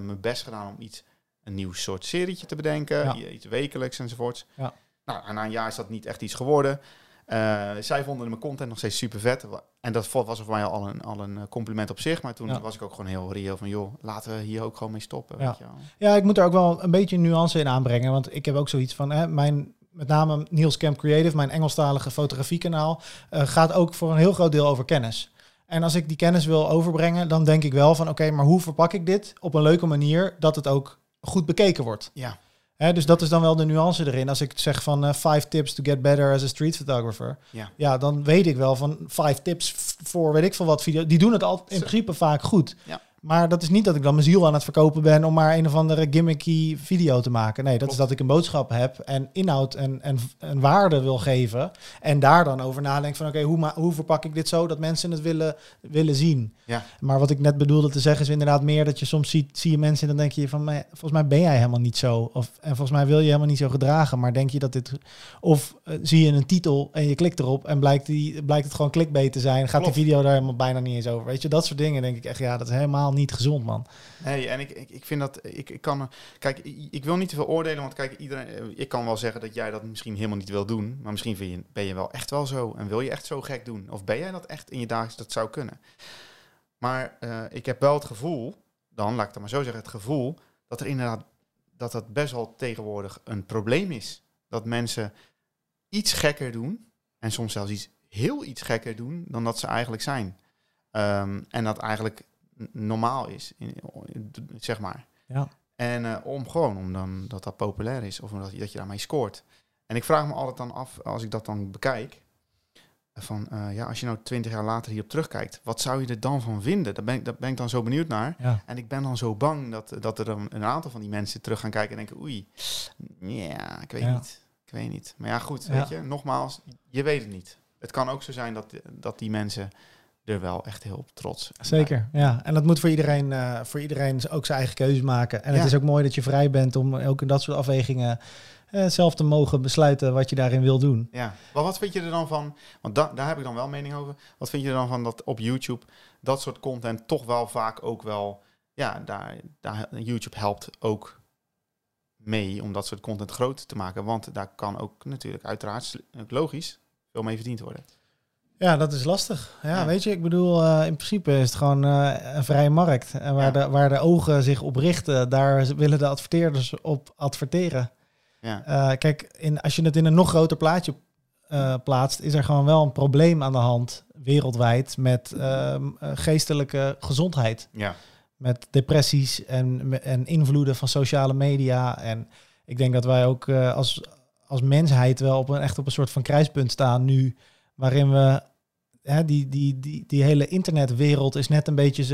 S2: mijn best gedaan om iets, een nieuw soort serietje te bedenken.
S1: Ja.
S2: Iets wekelijks enzovoorts.
S1: Ja.
S2: Nou, en na een jaar is dat niet echt iets geworden. Eh, zij vonden mijn content nog steeds super vet. En dat was voor mij al een, al een eh, compliment op zich. Maar toen
S1: Ja.
S2: was ik ook gewoon heel reëel van... joh, laten we hier ook gewoon mee stoppen.
S1: Ja.
S2: Weet je wel.
S1: Ja, ik moet er ook wel een beetje nuance in aanbrengen. Want ik heb ook zoiets van, hè, mijn, met name Niels Camp Creative, mijn Engelstalige fotografiekanaal, eh, gaat ook voor een heel groot deel over kennis. En als ik die kennis wil overbrengen, dan denk ik wel van, oké, maar hoe verpak ik dit op een leuke manier dat het ook goed bekeken wordt?
S2: Ja.
S1: Dus dat is dan wel de nuance erin. Als ik zeg van eh, five tips to get better as a street photographer.
S2: Ja.
S1: Ja, dan weet ik wel van five tips voor weet ik veel wat video. Die doen het al in principe vaak goed.
S2: Ja.
S1: Maar dat is niet dat ik dan mijn ziel aan het verkopen ben om maar een of andere gimmicky video te maken. Nee, dat is dat ik een boodschap heb en inhoud en, en, en waarde wil geven. En daar dan over nadenk van oké, hoe, hoe verpak ik dit zo dat mensen het willen, willen zien.
S2: Ja.
S1: Maar wat ik net bedoelde te zeggen is inderdaad meer dat je soms ziet, zie je mensen en dan denk je van, "Maar volgens mij ben jij helemaal niet zo. Of, en volgens mij wil je helemaal niet zo gedragen. Maar denk je dat dit, of eh, zie je een titel en je klikt erop en blijkt, die, blijkt het gewoon clickbait te zijn. Gaat
S2: Klopt.
S1: die video daar helemaal bijna niet eens over. Weet je, dat soort dingen denk ik echt, ja, dat is helemaal niet gezond, man.
S2: Nee, en ik, ik, ik vind dat ik, ik kan. Kijk, ik, wil niet te veel oordelen, want kijk, iedereen. eh, Ik kan wel zeggen dat jij dat misschien helemaal niet wil doen, maar misschien vind je, ben je wel echt wel zo en wil je echt zo gek doen, of ben jij dat echt in je dagelijks dat zou kunnen. Maar eh, ik heb wel het gevoel, dan laat ik het maar zo zeggen, het gevoel dat er inderdaad dat dat best wel tegenwoordig een probleem is, dat mensen iets gekker doen en soms zelfs iets heel iets gekker doen dan dat ze eigenlijk zijn. Ehm, en dat eigenlijk normaal is, in, zeg maar.
S1: Ja.
S2: En eh, om gewoon, om dan dat dat populair is, of omdat je, dat je daarmee scoort. En ik vraag me altijd dan af, als ik dat dan bekijk, van eh, ja, als je nou twintig jaar later hierop terugkijkt, wat zou je er dan van vinden? Daar ben ik, daar ben ik dan zo benieuwd naar.
S1: Ja.
S2: En ik ben dan zo bang dat, dat er dan een aantal van die mensen terug gaan kijken en denken, oei, ja, ik weet
S1: Ja.
S2: niet. Ik weet niet. Maar ja, goed,
S1: Ja.
S2: weet je, nogmaals, je weet het niet. Het kan ook zo zijn dat, dat die mensen er wel echt heel op trots.
S1: Zeker, ja. En dat moet voor iedereen, eh, voor iedereen ook zijn eigen keuze maken. En het is ook mooi dat je vrij bent om ook in dat soort afwegingen eh, zelf te mogen besluiten wat je daarin wil doen.
S2: Ja, maar wat vind je er dan van? Want da daar heb ik dan wel mening over. Wat vind je er dan van dat op YouTube dat soort content toch wel vaak ook wel, ja, daar, daar YouTube helpt ook mee om dat soort content groot te maken, want daar kan ook natuurlijk uiteraard logisch veel mee verdiend worden.
S1: Ja, dat is lastig. Ja,
S2: Ja.
S1: weet je, ik bedoel, eh, in principe is het gewoon eh, een vrije markt. En waar,
S2: Ja.
S1: de, waar de ogen zich op richten, daar willen de adverteerders op adverteren.
S2: Ja,
S1: Eh, kijk, in, als je het in een nog groter plaatje plaatst, is er gewoon wel een probleem aan de hand wereldwijd met geestelijke gezondheid.
S2: ja,
S1: Met depressies en, en invloeden van sociale media. En ik denk dat wij ook als, als mensheid wel op een, echt op een soort van kruispunt staan nu, waarin we. Hè, die, die, die, die hele internetwereld is net een beetje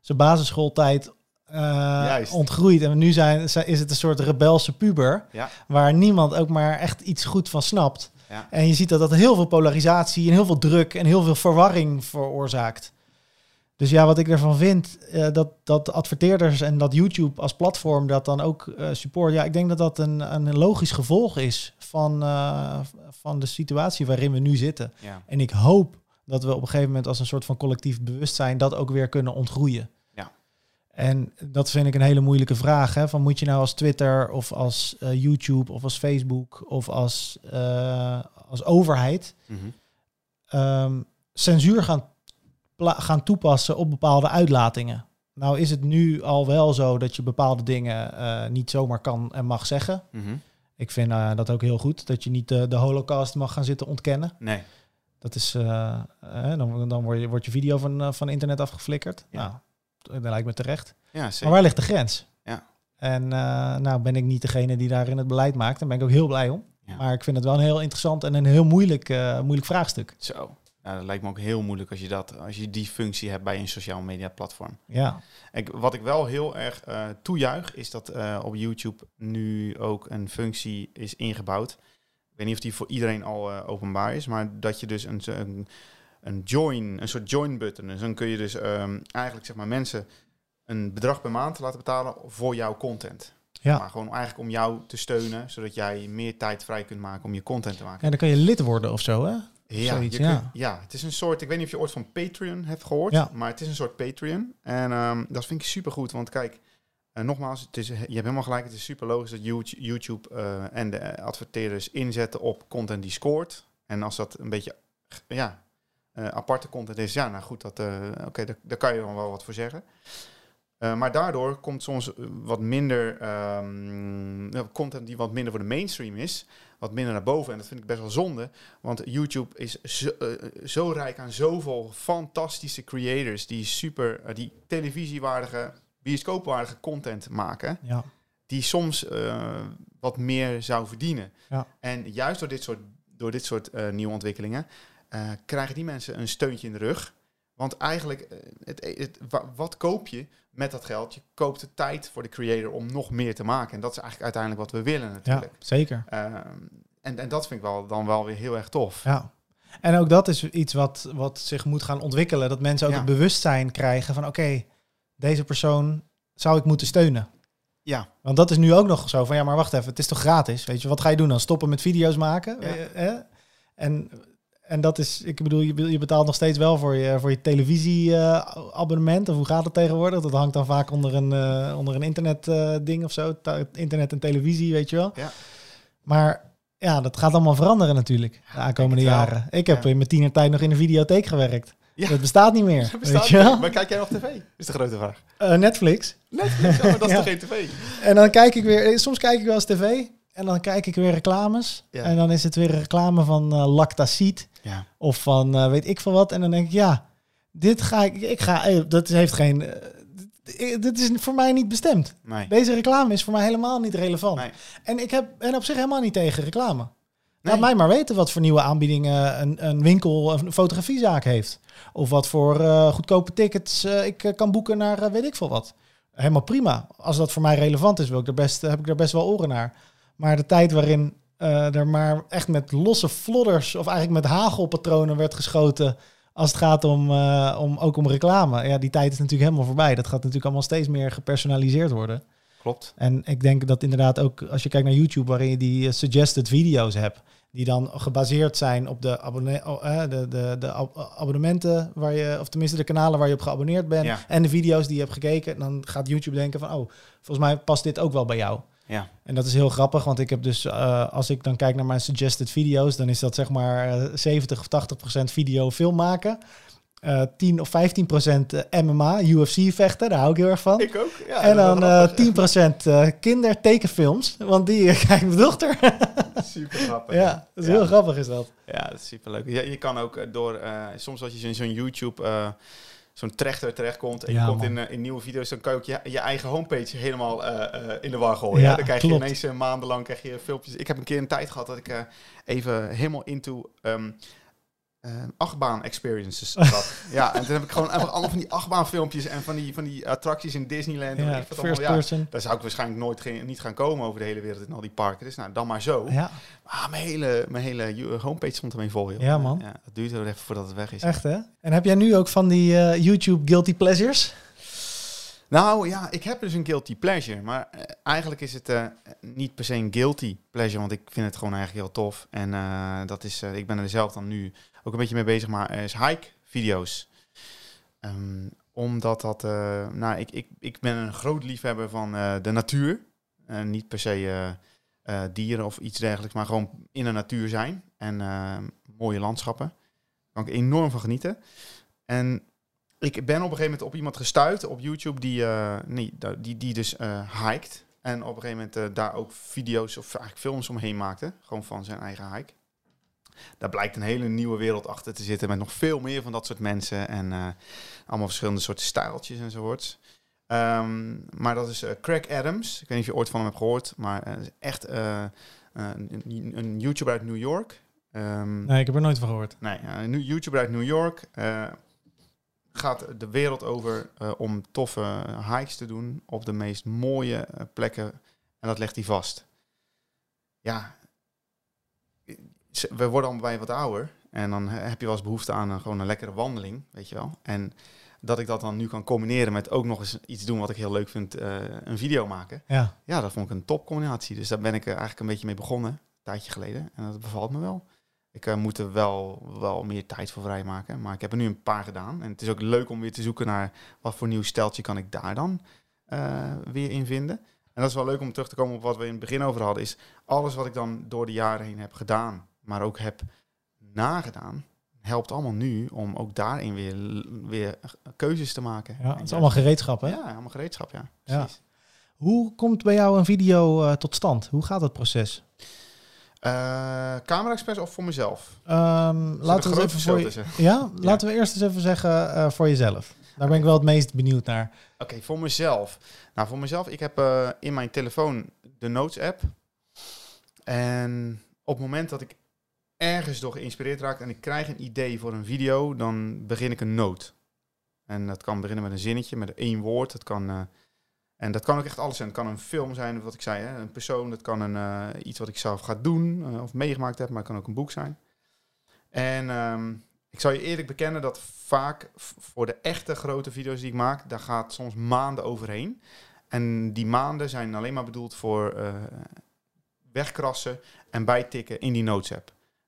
S1: zijn basisschooltijd
S2: Juist.
S1: ontgroeid. En nu zijn, zijn- is het een soort rebelse puber
S2: ja,
S1: waar niemand ook maar echt iets goed van snapt.
S2: Ja.
S1: En je ziet dat dat heel veel polarisatie en heel veel druk en heel veel verwarring veroorzaakt. Dus ja, wat ik ervan vind, eh, dat, dat adverteerders en dat YouTube als platform dat dan ook eh, support. Ja, ik denk dat dat een, een logisch gevolg is van, eh, van de situatie waarin we nu zitten.
S2: ja,
S1: En ik hoop dat we op een gegeven moment als een soort van collectief bewustzijn dat ook weer kunnen ontgroeien.
S2: Ja.
S1: En dat vind ik een hele moeilijke vraag. Hè? Van moet je nou als Twitter of als YouTube of als Facebook of als, als overheid
S2: mhm,
S1: ehm, censuur gaan, gaan toepassen op bepaalde uitlatingen? Nou is het nu al wel zo dat je bepaalde dingen eh, niet zomaar kan en mag zeggen.
S2: mhm.
S1: Ik vind eh, dat ook heel goed, dat je niet de, de holocaust mag gaan zitten ontkennen.
S2: nee,
S1: Dat is, eh, eh, dan, dan word je, wordt je video van, van internet afgeflikkerd.
S2: Ja.
S1: Nou, dat lijkt me terecht.
S2: ja,
S1: Maar waar ligt de grens?
S2: Ja.
S1: En nou ben ik niet degene die daarin het beleid maakt. Daar ben ik ook heel blij om.
S2: Ja.
S1: Maar ik vind het wel een heel interessant en een heel moeilijk, moeilijk vraagstuk.
S2: Zo. Nou, dat lijkt me ook heel moeilijk als je, dat, als je die functie hebt bij een sociaal media platform.
S1: Ja,
S2: Ik, wat ik wel heel erg eh, toejuich, is dat eh, op YouTube nu ook een functie is ingebouwd. Ik weet niet of die voor iedereen al eh, openbaar is, maar dat je dus een, een, een join, een soort join button. Dus dan kun je dus ehm, eigenlijk zeg maar mensen een bedrag per maand laten betalen voor jouw content.
S1: ja.
S2: Maar gewoon eigenlijk om jou te steunen, zodat jij meer tijd vrij kunt maken om je content te maken.
S1: En dan kan je lid worden of zo, hè?
S2: Ja,
S1: Zoiets, ja.
S2: kunt- ja, het is een soort, ik weet niet of je ooit van Patreon hebt gehoord,
S1: Ja.
S2: maar het is een soort Patreon. En ehm, dat vind ik super goed, want kijk, eh, nogmaals, het is, je hebt helemaal gelijk, het is super logisch dat YouTube, eh, en de eh, adverteerders inzetten op content die scoort. En als dat een beetje, ja, aparte content is, ja, nou goed, dat, oké, daar, daar kan je dan wel wat voor zeggen. Maar daardoor komt soms wat minder ehm, content die wat minder voor de mainstream is, wat minder naar boven. En dat vind ik best wel zonde, want YouTube is zo, eh, zo rijk aan zoveel fantastische creators die super, eh, die televisiewaardige, bioscoopwaardige content maken,
S1: Ja,
S2: die soms eh, wat meer zou verdienen.
S1: Ja.
S2: En juist door dit soort, door dit soort nieuwe ontwikkelingen krijgen die mensen een steuntje in de rug. Want eigenlijk, eh, het, het, wa- wat koop je met dat geld? Je koopt de tijd voor de creator om nog meer te maken. En dat is eigenlijk uiteindelijk wat we willen
S1: ja
S2: natuurlijk.
S1: zeker.
S2: Ehm, en, en dat vind ik wel, dan wel weer heel erg tof.
S1: Ja. En ook dat is iets wat, wat zich moet gaan ontwikkelen. Dat mensen ook
S2: Ja.
S1: het bewustzijn krijgen van... oké, deze persoon zou ik moeten steunen.
S2: Ja,
S1: Want dat is nu ook nog zo van... ja, maar wacht even, het is toch gratis? Weet je, wat ga je doen dan? Stoppen met video's maken?
S2: Ja.
S1: Eh? En, en dat is... Ik bedoel, je, betaalt nog steeds wel voor je, voor je televisieabonnement. of hoe gaat het tegenwoordig? Dat hangt dan vaak onder een, eh, onder een internet eh, ding of zo. Internet en televisie, weet je wel.
S2: Ja.
S1: Maar ja, dat gaat allemaal veranderen natuurlijk de aankomende jaren. Ik heb
S2: Ja.
S1: in mijn tienertijd nog in een videotheek gewerkt.
S2: Ja.
S1: Dat bestaat niet meer.
S2: dat bestaat
S1: weet je wel?
S2: Maar kijk jij nog tv? Is de grote vraag.
S1: Eh, Netflix.
S2: Netflix, ja, maar dat is toch geen tv?
S1: En dan kijk ik weer, soms kijk ik wel eens tv en dan kijk ik weer reclames.
S2: Ja.
S1: En dan is het weer een reclame van Lactacid
S2: Ja.
S1: of van eh, weet ik veel wat. En dan denk ik, ja, dit ga ik, ik ga, eh, dat heeft geen, eh, dit- dit is voor mij niet bestemd.
S2: Nee.
S1: Deze reclame is voor mij helemaal niet relevant.
S2: Nee.
S1: En ik heb en op zich helemaal niet tegen reclame. Laat mij maar weten wat voor nieuwe aanbiedingen een, een winkel, een fotografiezaak heeft. Of wat voor goedkope tickets ik kan boeken naar weet ik veel wat. Helemaal prima. Als dat voor mij relevant is, wil ik er best, heb ik er best wel oren naar. Maar de tijd waarin eh, er maar echt met losse flodders of eigenlijk met hagelpatronen werd geschoten als het gaat om, eh, om ook om reclame. Ja, die tijd is natuurlijk helemaal voorbij. Dat gaat natuurlijk allemaal steeds meer gepersonaliseerd worden.
S2: Klopt.
S1: En ik denk dat inderdaad ook als je kijkt naar YouTube, waarin je die eh, suggested video's hebt, die dan gebaseerd zijn op de, abonne oh, de, de, de ab- abonnementen, waar je, of tenminste de kanalen waar je op geabonneerd bent,
S2: Ja.
S1: en de video's die je hebt gekeken, dan gaat YouTube denken van, oh, volgens mij past dit ook wel bij jou.
S2: Ja.
S1: En dat is heel grappig, want ik heb dus, eh, als ik dan kijk naar mijn suggested video's, dan is dat zeg maar eh, 70 of 80 procent video film maken. eh 10 of 15 procent eh, MMA, UFC vechten, daar hou ik heel erg van.
S2: Ik ook. Ja,
S1: en dan
S2: wel
S1: eh
S2: grappig.
S1: 10% eh kindertekenfilms, want die eh, kijkt mijn dochter.
S2: Super grappig.
S1: ja, dat is
S2: Ja.
S1: heel grappig is dat.
S2: Ja, dat is super leuk. Je, je kan ook eh, door, eh, soms als je in zo'n YouTube, eh, zo'n trechter terechtkomt en
S1: Ja,
S2: je komt in, eh, in nieuwe video's, dan kan je ook je, je eigen homepage helemaal eh, eh, in de war gooien.
S1: Ja?
S2: Dan krijg je ineens maandenlang krijg je filmpjes. Ik heb een keer een tijd gehad dat ik even helemaal into ehm eh, achtbaan experiences ja, en toen heb ik gewoon allemaal van die achtbaanfilmpjes en van die, van die attracties in Disneyland. en
S1: Ja,
S2: allemaal.
S1: first
S2: Ja, daar zou ik waarschijnlijk nooit geen, niet gaan komen over de hele wereld in al die parken. Dus nou, dan maar zo.
S1: Ja,
S2: Ah, mijn hele, mijn hele homepage stond ermee vol, joh.
S1: Ja, man.
S2: Ja, dat duurt er even voordat het weg is.
S1: echt hè? En heb jij nu ook van die eh, YouTube guilty pleasures?
S2: Nou ja, ik heb dus een guilty pleasure. Maar eh, eigenlijk is het eh, niet per se een guilty pleasure, want ik vind het gewoon eigenlijk heel tof. En eh, dat is, eh, ik ben er zelf dan nu ook een beetje mee bezig, maar is hike-video's. Ehm, omdat dat, eh, nou, ik, ik, ik ben een groot liefhebber van eh, de natuur. Eh, niet per se dieren of iets dergelijks, maar gewoon in de natuur zijn. En mooie landschappen. Daar kan ik enorm van genieten. En ik ben op een gegeven moment op iemand gestuurd op YouTube die, eh, nee, die, die dus hikt. En op een gegeven moment daar ook video's of eigenlijk films omheen maakte. Gewoon van zijn eigen hike. Daar blijkt een hele nieuwe wereld achter te zitten met nog veel meer van dat soort mensen. En eh, allemaal verschillende soorten stijltjes enzovoorts. Ehm, maar dat is eh, Craig Adams. Ik weet niet of je ooit van hem hebt gehoord. Maar eh, echt een, een YouTuber uit New York. Ehm,
S1: Nee, ik heb er nooit van gehoord.
S2: Nee, een YouTuber uit New York gaat de wereld over om toffe hikes te doen op de meest mooie plekken. En dat legt hij vast. Ja, we worden allebei wat ouder. En dan he- heb je wel eens behoefte aan een, gewoon een lekkere wandeling, weet je wel. En dat ik dat dan nu kan combineren met ook nog eens iets doen wat ik heel leuk vind, eh, een video maken.
S1: Ja,
S2: Ja, dat vond ik een top combinatie. Dus daar ben ik er eigenlijk een beetje mee begonnen, een tijdje geleden. En dat bevalt me wel. Ik eh, moet er wel, wel meer tijd voor vrijmaken. Maar ik heb er nu een paar gedaan. En het is ook leuk om weer te zoeken naar wat voor nieuw steltje kan ik daar dan eh, weer in vinden. En dat is wel leuk om terug te komen op wat we in het begin over hadden. Is alles wat ik dan door de jaren heen heb gedaan, maar ook heb nagedaan, helpt allemaal nu om ook daarin weer, weer keuzes te maken.
S1: ja het is allemaal gereedschap hè?
S2: Ja, allemaal gereedschap, ja.
S1: Ja.
S2: Precies.
S1: Hoe komt bij jou een video eh, tot stand? Hoe gaat dat proces?
S2: Eh, Camera Express of voor mezelf?
S1: Ehm, laten we even voor je... Ja, laten we eerst eens even zeggen eh, voor jezelf. Daar ben ik wel het meest benieuwd naar.
S2: Oké, voor mezelf. Nou, voor mezelf, ik heb in mijn telefoon de Notes app. En op het moment dat ik ergens door geïnspireerd raak en ik krijg een idee voor een video, dan begin ik een note. En dat kan beginnen met een zinnetje, met één woord. Dat kan, eh, en dat kan ook echt alles zijn. Het kan een film zijn, wat ik zei, hè, een persoon. Dat kan een, eh, iets wat ik zelf ga doen eh, of meegemaakt heb, maar het kan ook een boek zijn. En ehm, ik zal je eerlijk bekennen dat vaak voor de echte grote video's die ik maak, daar gaat soms maanden overheen. En die maanden zijn alleen maar bedoeld voor wegkrassen en bijtikken in die notes.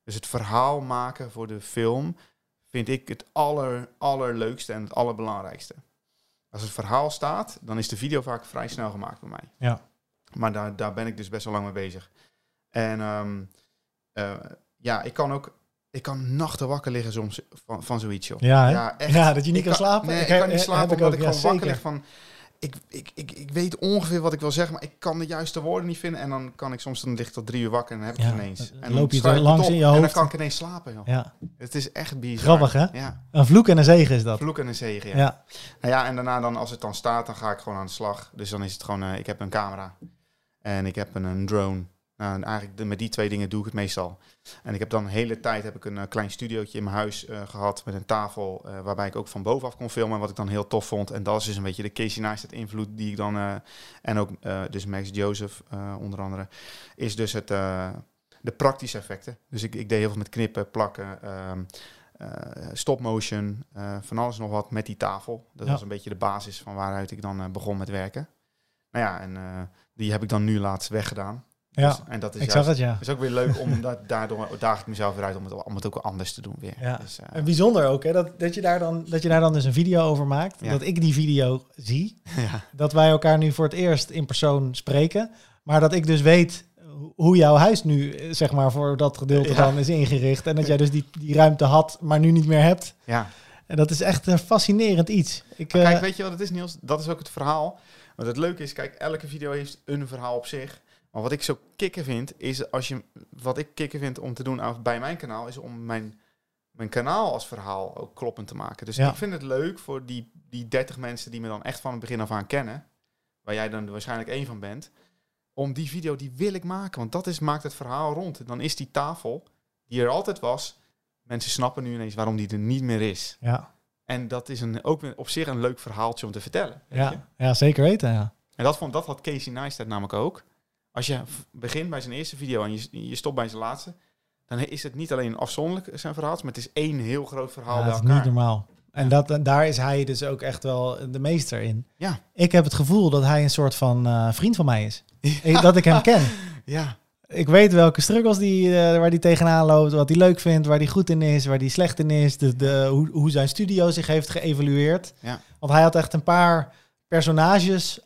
S2: Dus het verhaal maken voor de film vind ik het aller, allerleukste en het allerbelangrijkste. Als het verhaal staat, dan is de video vaak vrij snel gemaakt bij mij.
S1: Ja.
S2: Maar daar, daar ben ik dus best wel lang mee bezig. En ehm, eh, ja, ik kan ook ik kan nachten wakker liggen soms van, van zoiets, joh.
S1: Ja?
S2: Ja, echt.
S1: Ja, dat je niet kan slapen?
S2: Nee,
S1: Ik
S2: kan niet slapen
S1: ik
S2: omdat
S1: ook,
S2: ik
S1: ja,
S2: gewoon wakker lig van... Ik, ik, ik, ik weet ongeveer wat ik wil zeggen, maar ik kan de juiste woorden niet vinden. En dan kan ik soms dan lig ik tot drie uur wakker en dan heb ik
S1: Ja,
S2: het ineens.
S1: dan
S2: En
S1: loop je er langs
S2: op
S1: in je
S2: En dan
S1: hoofd.
S2: kan ik ineens slapen, joh.
S1: Ja,
S2: Het is echt bizar.
S1: Grappig, hè?
S2: Ja,
S1: een vloek en een zegen is dat.
S2: vloek en een zegen, ja.
S1: Ja,
S2: Nou ja, en daarna dan, als het dan staat, dan ga ik gewoon aan de slag. Dus dan is het gewoon, eh, ik heb een camera. En ik heb een, een drone. Nou, en eigenlijk de, met die twee dingen doe ik het meestal. En ik heb dan de hele tijd heb ik een eh, klein studiootje in mijn huis eh, gehad met een tafel eh, waarbij ik ook van bovenaf kon filmen, wat ik dan heel tof vond. En dat is dus een beetje de Casey Neistat invloed die ik dan, en ook dus Max Joseph onder andere, is dus het, de praktische effecten. Dus ik, ik deed heel veel met knippen, plakken, ehm, eh, stop motion, eh, van alles nog wat met die tafel. Dat
S1: Ja.
S2: was een beetje de basis van waaruit ik dan begon met werken. Nou ja, en die heb ik dan nu laatst weggedaan.
S1: Ja,
S2: Dus- en dat is
S1: ik
S2: juist-
S1: zag het, ja.
S2: is ook weer leuk om da daardoor daag ik mezelf weer uit om het, om het ook anders te doen weer.
S1: Ja.
S2: Dus, eh,
S1: En bijzonder ook, hè, dat, dat, je daar dan, dat je daar dan dus een video over maakt.
S2: Ja.
S1: Dat ik die video zie.
S2: ja.
S1: Dat wij elkaar nu voor het eerst in persoon spreken. Maar dat ik dus weet ho- hoe jouw huis nu, eh, zeg maar, voor dat gedeelte
S2: Ja.
S1: dan is ingericht. En dat jij dus die, die ruimte had, maar nu niet meer hebt.
S2: ja.
S1: En dat is echt een fascinerend iets. Ik,
S2: Maar
S1: eh,
S2: kijk, weet je wat het is Niels? Dat is ook het verhaal. Want het leuke is, kijk, elke video heeft een verhaal op zich. Maar wat ik zo kicken vind, is als je... Wat ik kicken vind om te doen bij mijn kanaal, is om mijn, mijn kanaal als verhaal ook kloppend te maken. Dus
S1: Ja.
S2: ik vind het leuk voor die, die 30 mensen die me dan echt van het begin af aan kennen. Waar jij dan waarschijnlijk één van bent. Om die video, die wil ik maken. Want dat is, maakt het verhaal rond. Dan is die tafel, die er altijd was... Mensen snappen nu ineens waarom die er niet meer is.
S1: ja,
S2: En dat is een, ook op zich een leuk verhaaltje om te vertellen. je?
S1: ja, ja, zeker weten, ja.
S2: En dat, vond, dat had Casey Neistat namelijk ook. Als je begint bij zijn eerste video en je, je stopt bij zijn laatste, dan is het niet alleen afzonderlijk zijn verhaal, maar het is één heel groot verhaal
S1: Ja,
S2: bij
S1: dat is
S2: elkaar.
S1: niet normaal. En dat, daar is hij dus ook echt wel de meester in.
S2: Ja.
S1: Ik heb het gevoel dat hij een soort van eh, vriend van mij is. Ik- dat ik hem ken.
S2: Ja,
S1: Ik weet welke struggles die, eh, waar hij tegenaan loopt, wat hij leuk vindt, waar hij goed in is, waar hij slecht in is, de, de, hoe, hoe zijn studio zich heeft geëvalueerd.
S2: Ja.
S1: Want hij had echt een paar personages,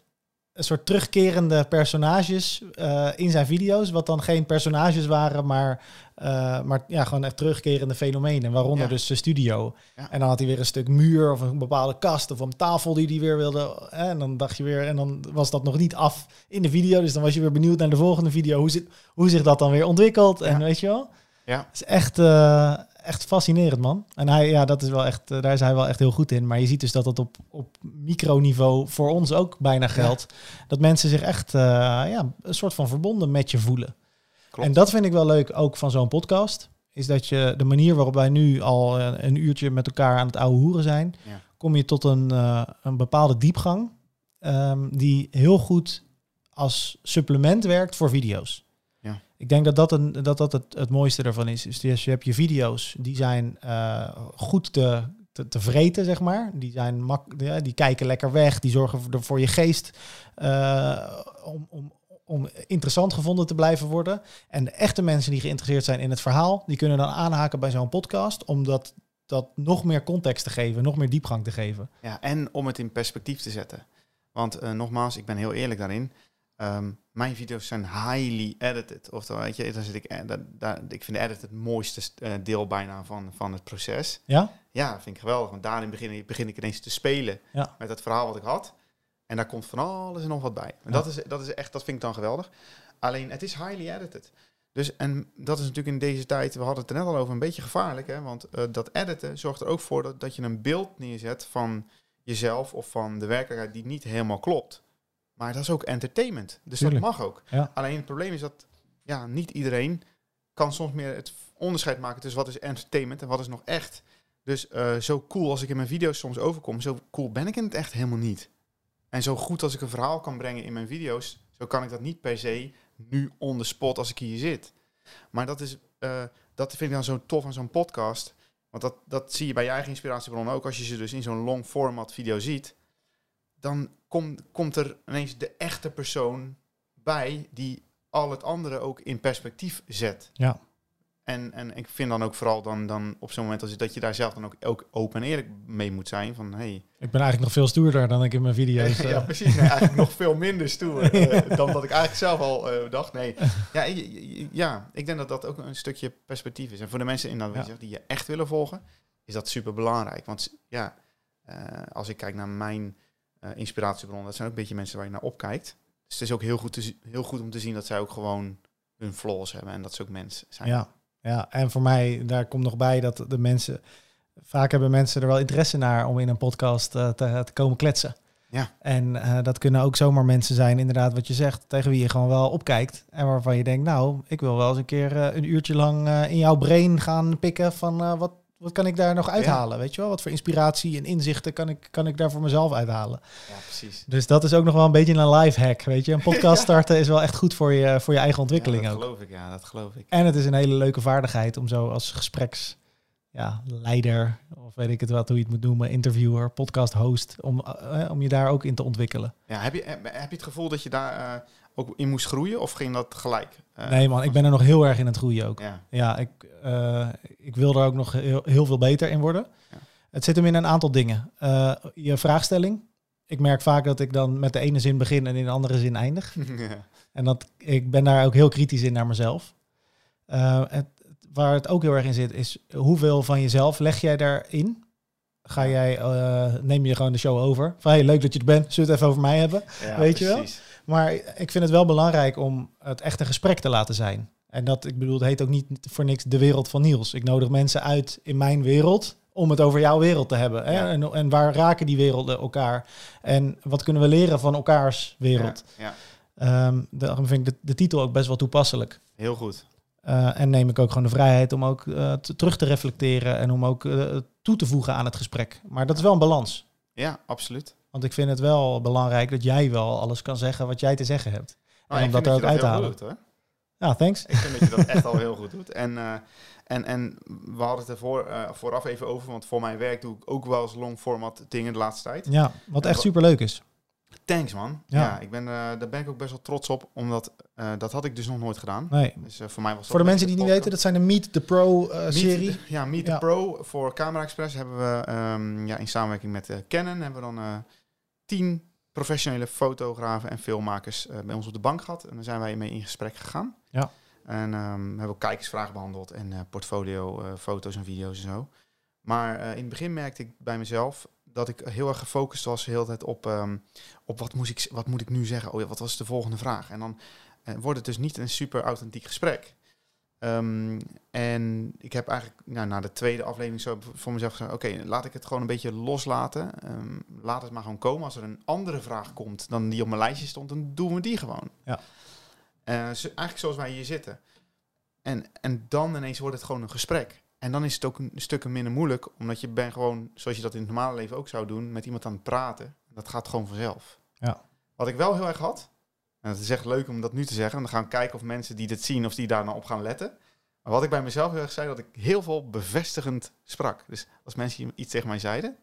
S1: een soort terugkerende personages eh, in zijn video's, wat dan geen personages waren, maar, eh, maar ja, gewoon echt terugkerende fenomenen, waaronder
S2: Ja.
S1: dus de studio.
S2: Ja.
S1: En dan had hij weer een stuk muur of een bepaalde kast of een tafel die hij weer wilde. hè, En dan dacht je weer, en dan was dat nog niet af in de video, dus dan was je weer benieuwd naar de volgende video, hoe, zit, hoe zich dat dan weer ontwikkelt. En weet je wel?
S2: Ja.
S1: Het is echt, eh, echt fascinerend, man. En hij, ja, dat is wel echt, eh, daar is hij wel echt heel goed in. Maar je ziet dus dat het op, op microniveau voor ons ook bijna geldt. Dat mensen zich echt eh, ja, een soort van verbonden met je voelen.
S2: klopt.
S1: En dat vind ik wel leuk ook van zo'n podcast. Is dat je de manier waarop wij nu al een, een uurtje met elkaar aan het ouwe hoeren zijn,
S2: Ja.
S1: kom je tot een, eh, een bepaalde diepgang. ehm, die heel goed als supplement werkt voor video's. Ik denk dat dat, een, dat, dat het, het mooiste ervan is. Dus je je hebt je video's, die zijn eh, goed te, te, te vreten, zeg maar. Die, zijn mak ja, die kijken lekker weg, die zorgen voor, voor je geest eh, om, om, om interessant gevonden te blijven worden. En de echte mensen die geïnteresseerd zijn in het verhaal, die kunnen dan aanhaken bij zo'n podcast, omdat dat nog meer context te geven, nog meer diepgang te geven.
S2: Ja, en om het in perspectief te zetten. Want eh, nogmaals, ik ben heel eerlijk daarin. Ehm, mijn video's zijn highly edited. Oftewel, weet je, dan zit ik, eh, daar, daar, ik vind de edit het mooiste eh, deel bijna van, van het proces.
S1: Ja?
S2: Ja, dat vind ik geweldig. Want daarin begin ik, begin ik ineens te spelen
S1: Ja.
S2: met het verhaal wat ik had. En daar komt van alles en nog wat bij. En
S1: Ja.
S2: dat, is, dat is echt, dat vind ik dan geweldig. Alleen, het is highly edited. Dus, en dat is natuurlijk in deze tijd, we hadden het er net al over, een beetje gevaarlijk. Hè? Want eh, dat editen zorgt er ook voor dat, dat je een beeld neerzet van jezelf of van de werkelijkheid die niet helemaal klopt. Maar dat is ook entertainment. Dus
S1: Tuurlijk.
S2: dat mag ook.
S1: Ja.
S2: Alleen het probleem is dat ja, niet iedereen kan soms meer het onderscheid maken tussen wat is entertainment en wat is nog echt. Dus eh, zo cool als ik in mijn video's soms overkom, zo cool ben ik in het echt helemaal niet. En zo goed als ik een verhaal kan brengen in mijn video's, zo kan ik dat niet per se nu on the spot als ik hier zit. Maar dat, is, eh, dat vind ik dan zo tof aan zo'n podcast. Want dat, dat zie je bij je eigen inspiratiebron ook. Als je ze dus in zo'n long format video ziet, dan kom, komt er ineens de echte persoon bij die al het andere ook in perspectief zet.
S1: Ja.
S2: En, en ik vind dan ook vooral dan, dan op zo'n moment als dat je daar zelf dan ook, ook open en eerlijk mee moet zijn. Van hey,
S1: Ik ben eigenlijk nog veel stoerder dan ik in mijn video's... eh,
S2: ja, precies. Nee, eigenlijk nog veel minder stoer eh, dan dat ik eigenlijk zelf al eh, dacht. Nee, ja, ja, ik denk dat dat ook een stukje perspectief is. En voor de mensen in dat,
S1: Ja.
S2: die je echt willen volgen, is dat super belangrijk. Want ja, eh, als ik kijk naar mijn eh, inspiratiebron, dat zijn ook een beetje mensen waar je naar opkijkt. Dus het is ook heel goed, te, heel goed om te zien dat zij ook gewoon hun flaws hebben en dat ze ook mens zijn.
S1: Ja, ja, en voor mij, daar komt nog bij dat de mensen... Vaak hebben mensen er wel interesse naar om in een podcast eh, te, te komen kletsen.
S2: Ja.
S1: En eh, dat kunnen ook zomaar mensen zijn, inderdaad, wat je zegt, tegen wie je gewoon wel opkijkt. En waarvan je denkt, nou, ik wil wel eens een keer een uurtje lang in jouw brain gaan pikken van wat, wat kan ik daar nog uithalen, weet je wel? Wat voor inspiratie en inzichten kan ik, kan ik daar voor mezelf uithalen?
S2: Ja, precies.
S1: Dus dat is ook nog wel een beetje een life hack, weet je? Een podcast starten is wel echt goed voor je, voor je eigen ontwikkeling
S2: ja,
S1: ook.
S2: dat geloof ik, ja, dat geloof ik.
S1: En het is een hele leuke vaardigheid om zo als gespreks ja, leider, of weet ik het wat, hoe je het moet noemen, interviewer, podcast host, om, eh, om je daar ook in te ontwikkelen.
S2: Ja, heb, je, heb, heb je het gevoel dat je daar eh, ook in moest groeien of ging dat gelijk? Eh,
S1: nee man, ik ben er nog heel erg in het groeien ook.
S2: Ja,
S1: Ja, ik, eh, ik wil er ook nog heel, heel veel beter in worden.
S2: Ja.
S1: Het zit hem in een aantal dingen. Eh, je vraagstelling. Ik merk vaak dat ik dan met de ene zin begin en in de andere zin eindig.
S2: ja.
S1: En dat, ik ben daar ook heel kritisch in naar mezelf. Het, waar het ook heel erg in zit, is hoeveel van jezelf leg jij daarin? Ga jij, neem je gewoon de show over? Van, hey, leuk dat je er bent, zullen we het even over mij hebben?
S2: Ja,
S1: Weet je wel? Maar ik vind het wel belangrijk om het echt een gesprek te laten zijn. En dat, ik bedoel, het heet ook niet voor niks de wereld van Niels. Ik nodig mensen uit in mijn wereld om het over jouw wereld te hebben. Hè?
S2: Ja.
S1: En, en waar raken die werelden elkaar? En wat kunnen we leren van elkaars wereld?
S2: Ja, ja,
S1: Ehm, daarom vind ik de, de titel ook best wel toepasselijk.
S2: heel goed.
S1: Eh, en neem ik ook gewoon de vrijheid om ook eh, te- terug te reflecteren en om ook eh, toe te voegen aan het gesprek. Maar dat is wel een balans.
S2: Ja, absoluut.
S1: Want ik vind het wel belangrijk dat jij wel alles kan zeggen wat jij te zeggen hebt.
S2: Maar
S1: en
S2: ik
S1: om dat
S2: vind
S1: er ook uit te
S2: heel
S1: halen.
S2: goed doet, hoor.
S1: Ja, thanks.
S2: Ik vind dat je dat echt al heel goed doet. En, eh, en, en we hadden het er voor, eh, vooraf even over, want voor mijn werk doe ik ook wel eens long format dingen de laatste tijd.
S1: Ja, wat echt super leuk is.
S2: Thanks man.
S1: Ja.
S2: Ja, ik ben, eh, daar ben ik ook best wel trots op, omdat dat had ik dus nog nooit gedaan.
S1: Nee.
S2: Dus voor mij was
S1: Voor de mensen die niet weten, dat zijn de Meet the Pro eh,
S2: Meet-
S1: serie.
S2: Ja, Meet
S1: Ja.
S2: the Pro voor Camera Express hebben we ehm, ja, in samenwerking met Canon hebben we dan tien professionele fotografen en filmmakers eh, bij ons op de bank gehad. En daar zijn wij mee in gesprek gegaan.
S1: Ja.
S2: En ehm, we hebben ook kijkersvragen behandeld en eh, portfolio, eh, foto's en video's en zo. Maar in het begin merkte ik bij mezelf dat ik heel erg gefocust was de hele tijd op, ehm, op wat, moet ik, wat moet ik nu zeggen? Oh ja, wat was de volgende vraag? En dan wordt het dus niet een super authentiek gesprek. Ehm, en ik heb eigenlijk nou, na de tweede aflevering zo voor mezelf gezegd: oké, laat ik het gewoon een beetje loslaten. Ehm, laat het maar gewoon komen. Als er een andere vraag komt dan die op mijn lijstje stond, dan doen we die gewoon.
S1: Ja.
S2: Eh, zo- eigenlijk zoals wij hier zitten. En, en dan ineens wordt het gewoon een gesprek. En dan is het ook een stuk minder moeilijk, omdat je bent gewoon, zoals je dat in het normale leven ook zou doen, met iemand aan het praten. Dat gaat gewoon vanzelf.
S1: Ja.
S2: Wat ik wel heel erg had, en het is echt leuk om dat nu te zeggen, en dan gaan we kijken of mensen die dit zien, of die daar nou op gaan letten. Maar wat ik bij mezelf heel erg zei, dat ik heel veel bevestigend sprak. Dus als mensen iets tegen mij zeiden,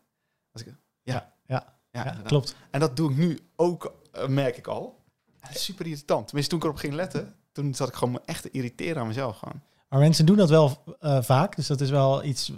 S2: als ik, ja,
S1: Ja,
S2: ja,
S1: klopt.
S2: En dat doe ik nu ook, eh, merk ik al. Super irritant. Tenminste, toen ik erop ging letten, toen zat ik gewoon me echt te irriteren aan mezelf gewoon.
S1: Maar mensen doen dat wel eh, vaak. Dus dat is wel iets.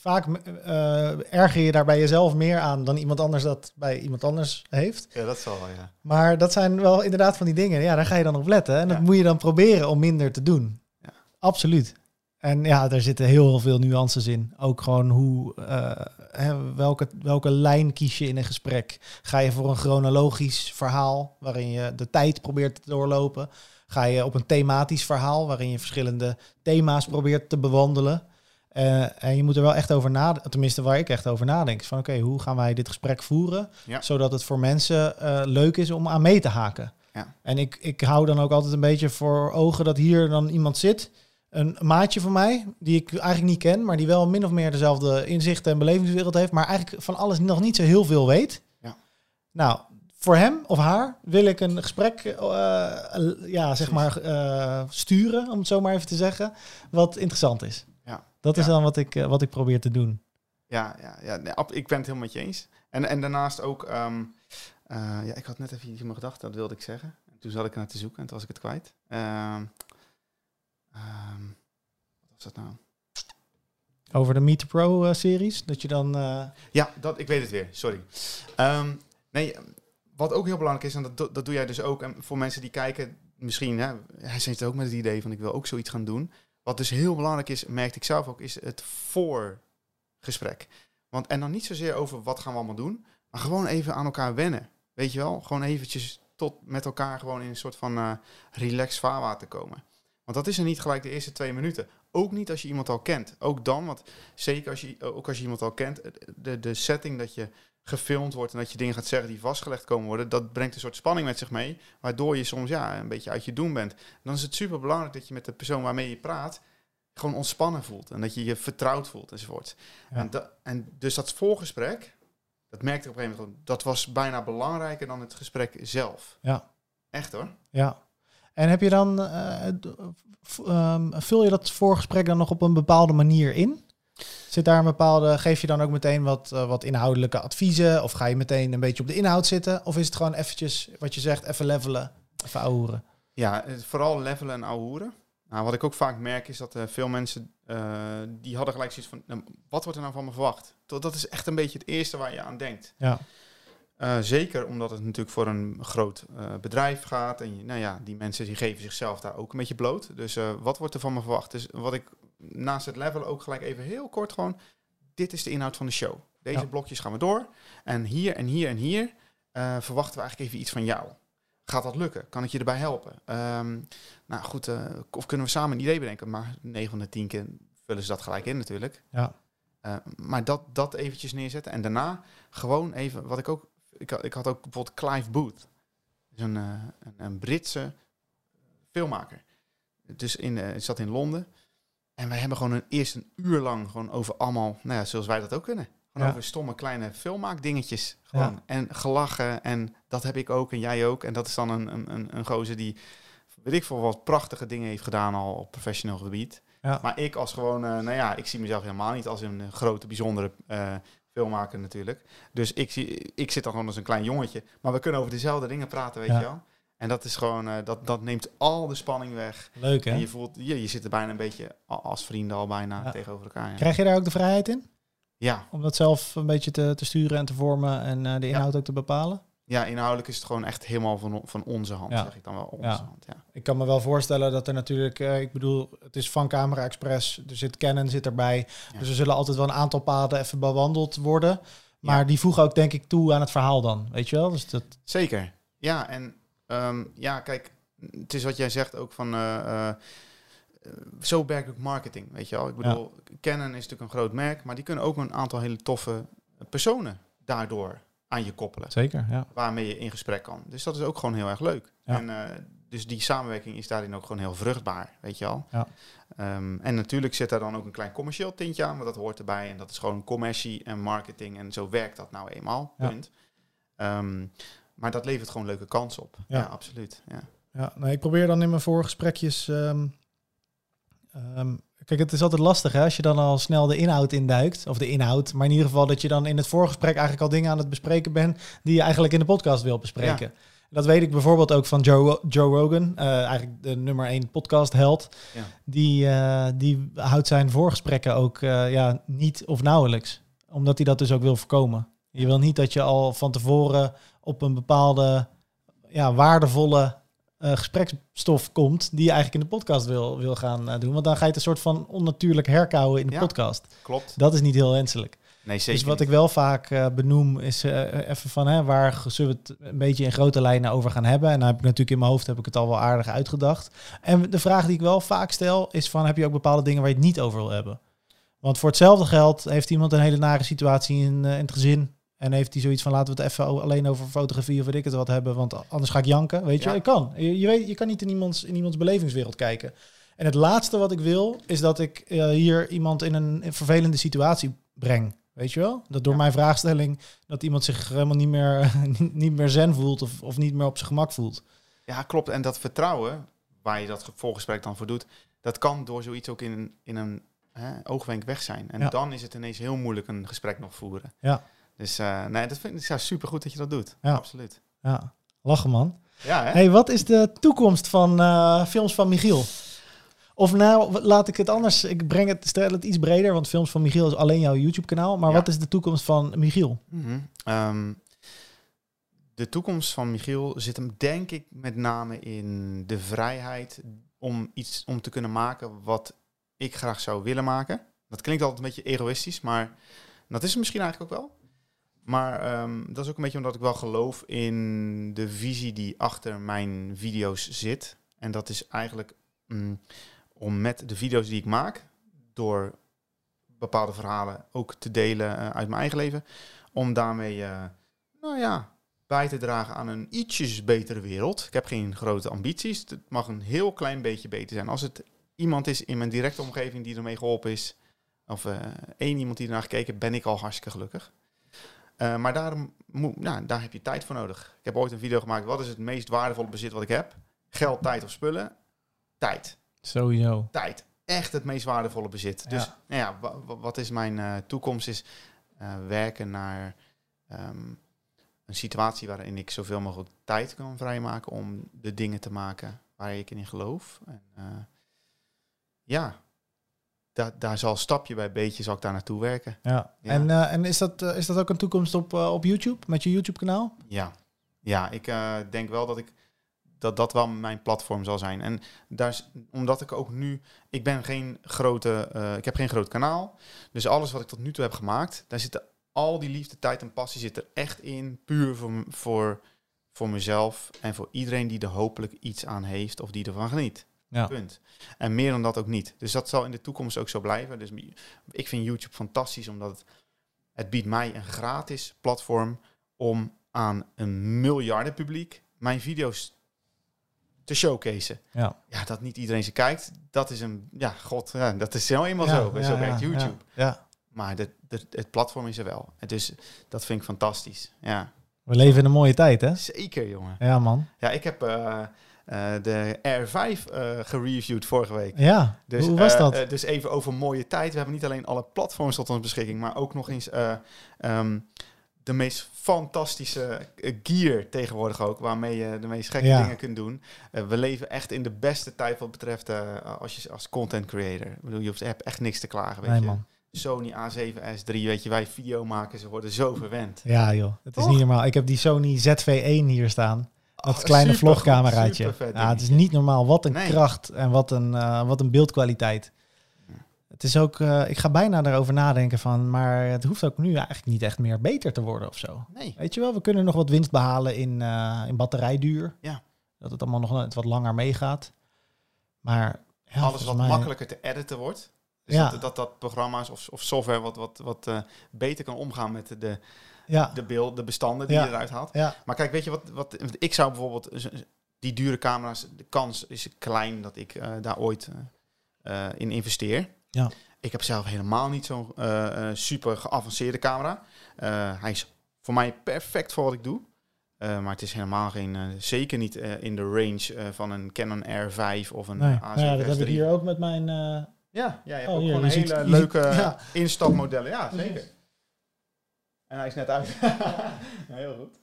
S1: Vaak eh, erger je daar bij jezelf meer aan dan iemand anders dat bij iemand anders heeft.
S2: Ja, dat zal wel, ja.
S1: Maar dat zijn wel inderdaad van die dingen. Ja, daar ga je dan op letten. En dat moet je dan proberen om minder te doen.
S2: Ja.
S1: Absoluut. En ja, daar zitten heel veel nuances in. Ook gewoon hoe, eh, hè, welke, welke lijn kies je in een gesprek? Ga je voor een chronologisch verhaal waarin je de tijd probeert te doorlopen? Ga je op een thematisch verhaal waarin je verschillende thema's probeert te bewandelen? Eh, en je moet er wel echt over nadenken, tenminste waar ik echt over nadenk. is Van oké, hoe gaan wij dit gesprek voeren?
S2: Ja.
S1: Zodat het voor mensen eh, leuk is om aan mee te haken.
S2: Ja.
S1: En ik, ik hou dan ook altijd een beetje voor ogen dat hier dan iemand zit. Een maatje van mij, die ik eigenlijk niet ken, maar die wel min of meer dezelfde inzichten en belevingswereld heeft, maar eigenlijk van alles nog niet zo heel veel weet.
S2: Ja.
S1: Nou, voor hem of haar wil ik een gesprek eh, ja, zeg maar, sturen, om het zo maar even te zeggen, wat interessant is. Dat is dan wat ik, eh, wat ik probeer te doen.
S2: Ja, ja, ja nee, ik ben het helemaal met je eens. En, en daarnaast ook, ehm, eh, ja, ik had net even iets in mijn gedachten, dat wilde ik zeggen. En toen zat ik naar te zoeken en toen was ik het kwijt. Ehm, ehm, wat was dat nou?
S1: Over de Meet the Pro eh, series, dat je dan...
S2: Ja, dat, ik weet het weer, sorry. Nee, wat ook heel belangrijk is, en dat, do- dat doe jij dus ook, en voor mensen die kijken, misschien, hè, hij zit ook met het idee van ik wil ook zoiets gaan doen. Wat dus heel belangrijk is, merkte ik zelf ook, is het voorgesprek. Want, en dan niet zozeer over wat gaan we allemaal doen, maar gewoon even aan elkaar wennen. Weet je wel? Gewoon eventjes tot met elkaar gewoon in een soort van eh relaxed vaarwater komen. Want dat is er niet gelijk de eerste twee minuten. Ook niet als je iemand al kent. Ook dan, want zeker als je, ook als je iemand al kent, de, de setting dat je gefilmd wordt en dat je dingen gaat zeggen die vastgelegd komen worden, dat brengt een soort spanning met zich mee, waardoor je soms ja, een beetje uit je doen bent. dan is het super belangrijk dat je met de persoon waarmee je praat gewoon ontspannen voelt en dat je je vertrouwd voelt enzovoort. En, en dus dat voorgesprek, dat merkte ik op een gegeven moment, dat was bijna belangrijker dan het gesprek zelf.
S1: Ja.
S2: Echt hoor.
S1: Ja. En heb je dan, uh, vul je dat voorgesprek dan nog op een bepaalde manier in? Zit daar een bepaalde, geef je dan ook meteen wat, uh, wat inhoudelijke adviezen? Of ga je meteen een beetje op de inhoud zitten? Of is het gewoon eventjes, wat je zegt, even levelen, even ouwehoeren?
S2: Ja, vooral levelen en ouwehoeren. Nou, wat ik ook vaak merk is dat uh, veel mensen, uh, die hadden gelijk zoiets van, nou, wat wordt er nou van me verwacht? Dat is echt een beetje het eerste waar je aan denkt.
S1: Ja.
S2: Uh, zeker omdat het natuurlijk voor een groot bedrijf gaat. En nou ja, die mensen die geven zichzelf daar ook een beetje bloot. Dus wat wordt er van me verwacht? Dus wat ik naast het level ook gelijk even heel kort gewoon... Dit is de inhoud van de show. Deze blokjes gaan we door. En hier en hier en hier verwachten we eigenlijk even iets van jou. Gaat dat lukken? Kan ik je erbij helpen? Um, nou goed, uh, of kunnen we samen een idee bedenken? Maar 9 van de 10 keer vullen ze dat gelijk in natuurlijk.
S1: Ja.
S2: Uh, maar dat, dat eventjes neerzetten. En daarna gewoon even, wat ik ook... Ik had, ik had ook bijvoorbeeld Clive Booth. Dus een, een, een, Britse filmmaker. Dus in, zat in Londen. En wij hebben gewoon een, eerst een uur lang gewoon over allemaal... Nou ja, zoals wij dat ook kunnen. Gewoon over stomme kleine filmmaakdingetjes. Gewoon. Ja. En gelachen. En dat heb ik ook en jij ook. En dat is dan een, een, een gozer die, weet ik veel, wat prachtige dingen heeft gedaan al op professioneel gebied.
S1: Ja.
S2: Maar ik als gewoon, uh, nou ja, ik zie mezelf helemaal niet als een grote, bijzondere uh, filmmaker natuurlijk. Dus ik, zie, ik zit dan gewoon als een klein jongetje. Maar we kunnen over dezelfde dingen praten, weet je wel. En dat is gewoon, uh, dat, dat neemt al de spanning weg.
S1: Leuk hè?
S2: En je voelt, je, je zit er bijna een beetje als vrienden al bijna ja. tegenover elkaar.
S1: Krijg je daar ook de vrijheid in?
S2: Ja.
S1: Om dat zelf een beetje te, te sturen en te vormen en uh, de inhoud ja. ook te bepalen?
S2: Ja, inhoudelijk is het gewoon echt helemaal van, van onze hand, ja. zeg ik dan wel. Onze
S1: ja.
S2: hand, ja.
S1: Ik kan me wel voorstellen dat er natuurlijk, uh, ik bedoel, het is van Camera Express, er zit Canon zit erbij. Dus er zullen altijd wel een aantal paden even bewandeld worden. Maar die voegen ook denk ik toe aan het verhaal dan, weet je wel? Dus dat...
S2: Zeker, ja. En um, ja, kijk, het is wat jij zegt ook van... Uh, zo werkt ook marketing, weet je wel. Ik bedoel, ja. Canon is natuurlijk een groot merk, maar die kunnen ook een aantal hele toffe personen daardoor aan je koppelen.
S1: Zeker, ja.
S2: Waarmee je in gesprek kan. Dus dat is ook gewoon heel erg leuk.
S1: Ja.
S2: En uh, dus die samenwerking is daarin ook gewoon heel vruchtbaar, weet je al.
S1: Ja.
S2: Um, en natuurlijk zit daar dan ook een klein commercieel tintje aan, maar dat hoort erbij. En dat is gewoon commercie en marketing. En zo werkt dat nou eenmaal, punt. Ja. Um, maar dat levert gewoon leuke kansen op. Ja, absoluut. Ja.
S1: Ja, nou, ik probeer dan in mijn voorgesprekjes... Um, Um, kijk, het is altijd lastig hè, als je dan al snel de inhoud induikt. Of de inhoud, maar in ieder geval dat je dan in het voorgesprek eigenlijk al dingen aan het bespreken bent die je eigenlijk in de podcast wil bespreken. Ja. Dat weet ik bijvoorbeeld ook van Joe, Joe Rogan, uh, eigenlijk de nummer één podcast held.
S2: Ja.
S1: Die, uh, die houdt zijn voorgesprekken ook uh, ja, niet of nauwelijks. Omdat hij dat dus ook wil voorkomen. Je wil niet dat je al van tevoren op een bepaalde ja, waardevolle uh, gesprekstof komt die je eigenlijk in de podcast wil, wil gaan uh, doen. Want dan ga je het een soort van onnatuurlijk herkauwen in de
S2: ja,
S1: podcast.
S2: Klopt.
S1: Dat is niet heel wenselijk.
S2: Nee, zeker
S1: dus wat ik wel vaak uh, benoem is even van hè, waar zullen we het een beetje in grote lijnen over gaan hebben. En dan heb ik natuurlijk in mijn hoofd heb ik het al wel aardig uitgedacht. En de vraag die ik wel vaak stel is van heb je ook bepaalde dingen waar je het niet over wil hebben? Want voor hetzelfde geld heeft iemand een hele nare situatie in, in het gezin. En heeft hij zoiets van laten we het even alleen over fotografie of weet ik het wat hebben, want anders ga ik janken. Weet je,
S2: Ja.
S1: ik kan. Je, je weet, je kan niet in iemands, in iemands belevingswereld kijken. En het laatste wat ik wil, is dat ik eh, hier iemand in een, vervelende situatie breng. Weet je wel? Dat door
S2: Ja.
S1: mijn vraagstelling dat iemand zich helemaal niet meer, niet meer zen voelt of, of niet meer op zijn gemak voelt.
S2: Ja, klopt. En dat vertrouwen, waar je dat voorgesprek dan voor doet, dat kan door zoiets ook in een, in een hè, oogwenk weg zijn. En
S1: Ja.
S2: dan is het ineens heel moeilijk een gesprek nog voeren.
S1: Ja.
S2: Dus uh, nee, dat vind ik ja, super goed dat je dat doet.
S1: Ja.
S2: Absoluut.
S1: Ja, lachen man.
S2: Ja, hè?
S1: Hey, wat is de toekomst van uh, films van Michiel? Of nou, laat ik het anders. Ik breng het, stel het iets breder, want films van Michiel is alleen jouw YouTube-kanaal. Maar
S2: Ja.
S1: wat is de toekomst van Michiel?
S2: Mm -hmm. um, de toekomst van Michiel zit hem denk ik met name in de vrijheid om iets om te kunnen maken wat ik graag zou willen maken. Dat klinkt altijd een beetje egoïstisch, maar dat is het misschien eigenlijk ook wel. Maar um, dat is ook een beetje omdat ik wel geloof in de visie die achter mijn video's zit. En dat is eigenlijk mm, om met de video's die ik maak, door bepaalde verhalen ook te delen eh, uit mijn eigen leven, om daarmee, eh, nou ja, bij te dragen aan een ietsjes betere wereld. Ik heb geen grote ambities. Het mag een heel klein beetje beter zijn. Als het iemand is in mijn directe omgeving die ermee geholpen is, of eh, één iemand die ernaar gekeken, ben ik al hartstikke gelukkig. Uh, maar daar, moet, nou, daar heb je tijd voor nodig. Ik heb ooit een video gemaakt. Wat is het meest waardevolle bezit wat ik heb? Geld, tijd of spullen? Tijd.
S1: Sowieso.
S2: Tijd. Echt het meest waardevolle bezit.
S1: Ja.
S2: Dus nou ja, wat is mijn uh, toekomst? Is uh, werken naar um, een situatie waarin ik zoveel mogelijk tijd kan vrijmaken om de dingen te maken waar ik in geloof. En, ja, da daar zal stapje bij beetje zal ik daar naartoe werken.
S1: Ja. ja. En, uh, en is, dat, uh, is dat ook een toekomst op, uh, op YouTube, met je YouTube-kanaal?
S2: Ja, ja ik denk wel dat ik dat dat wel mijn platform zal zijn. En daar is, omdat ik ook nu, ik ben geen grote, ik heb geen groot kanaal. Dus alles wat ik tot nu toe heb gemaakt, daar zitten al die liefde, tijd en passie zit er echt in, puur voor, voor, voor mezelf en voor iedereen die er hopelijk iets aan heeft of die ervan geniet.
S1: Ja.
S2: Punt. En meer dan dat ook niet. Dus dat zal in de toekomst ook zo blijven. Dus ik vind YouTube fantastisch, omdat het, het biedt mij een gratis platform om aan een miljarden publiek mijn video's te showcaseen.
S1: Ja.
S2: ja, dat niet iedereen ze kijkt, dat is een, ja, god, ja, dat is zo eenmaal ja, zo. Ja, zo werkt YouTube.
S1: Ja.
S2: Maar de, de, het platform is er wel. Dus dat vind ik fantastisch. Ja.
S1: We leven in een mooie tijd, hè?
S2: Zeker, jongen.
S1: Ja, man.
S2: Ja, ik heb... Uh, uh, de R5 uh, gereviewd vorige week.
S1: Ja,
S2: dus,
S1: hoe was dat?
S2: Uh, dus even over mooie tijd. We hebben niet alleen alle platforms tot onze beschikking, maar ook nog eens um, de meest fantastische gear tegenwoordig ook, waarmee je de meest gekke
S1: Ja.
S2: dingen kunt doen. we leven echt in de beste tijd wat betreft als je als content creator. Ik bedoel, je hebt echt niks te klagen, weet
S1: Nee,
S2: je.
S1: man.
S2: Sony A7S3, weet je, wij video maken, ze worden zo verwend.
S1: Ja, joh. Het is
S2: Toch?
S1: niet normaal. Ik heb die Sony ZV-1 hier staan. Dat
S2: Oh,
S1: kleine vlogcameraatje. Ja, het is niet normaal. Wat een
S2: Nee.
S1: kracht en wat een, eh, wat een beeldkwaliteit. Het is ook, eh, ik ga bijna erover nadenken van, maar het hoeft ook nu eigenlijk niet echt meer beter te worden of zo.
S2: Nee.
S1: Weet je wel, we kunnen nog wat winst behalen in, eh, in batterijduur.
S2: Ja.
S1: Dat het allemaal nog net wat langer meegaat. Maar ja,
S2: Alles wat
S1: mij-
S2: makkelijker te editen wordt. Dus
S1: Ja.
S2: dat, dat dat programma's of, of software wat, wat, wat beter kan omgaan met de,
S1: Ja,
S2: de, beeld, de bestanden die
S1: Ja.
S2: je eruit haalt.
S1: ja,
S2: Maar kijk, weet je wat, wat ik zou bijvoorbeeld die dure camera's, de kans is klein dat ik eh, daar ooit eh, eh, in investeer.
S1: Ja.
S2: Ik heb zelf helemaal niet zo'n super geavanceerde camera. Hij is voor mij perfect voor wat ik doe. Maar het is helemaal geen, zeker niet in de range van een Canon R5 of een
S1: nee.
S2: A7S3.
S1: Nou ja, dat heb ik hier ook met mijn...
S2: Ja, ja je hebt
S1: Oh,
S2: ook
S1: hier,
S2: gewoon hele
S1: ziet-
S2: leuke
S1: ziet- ja.
S2: instapmodellen. Ja, zeker. En hij is net uit. Ja, heel goed.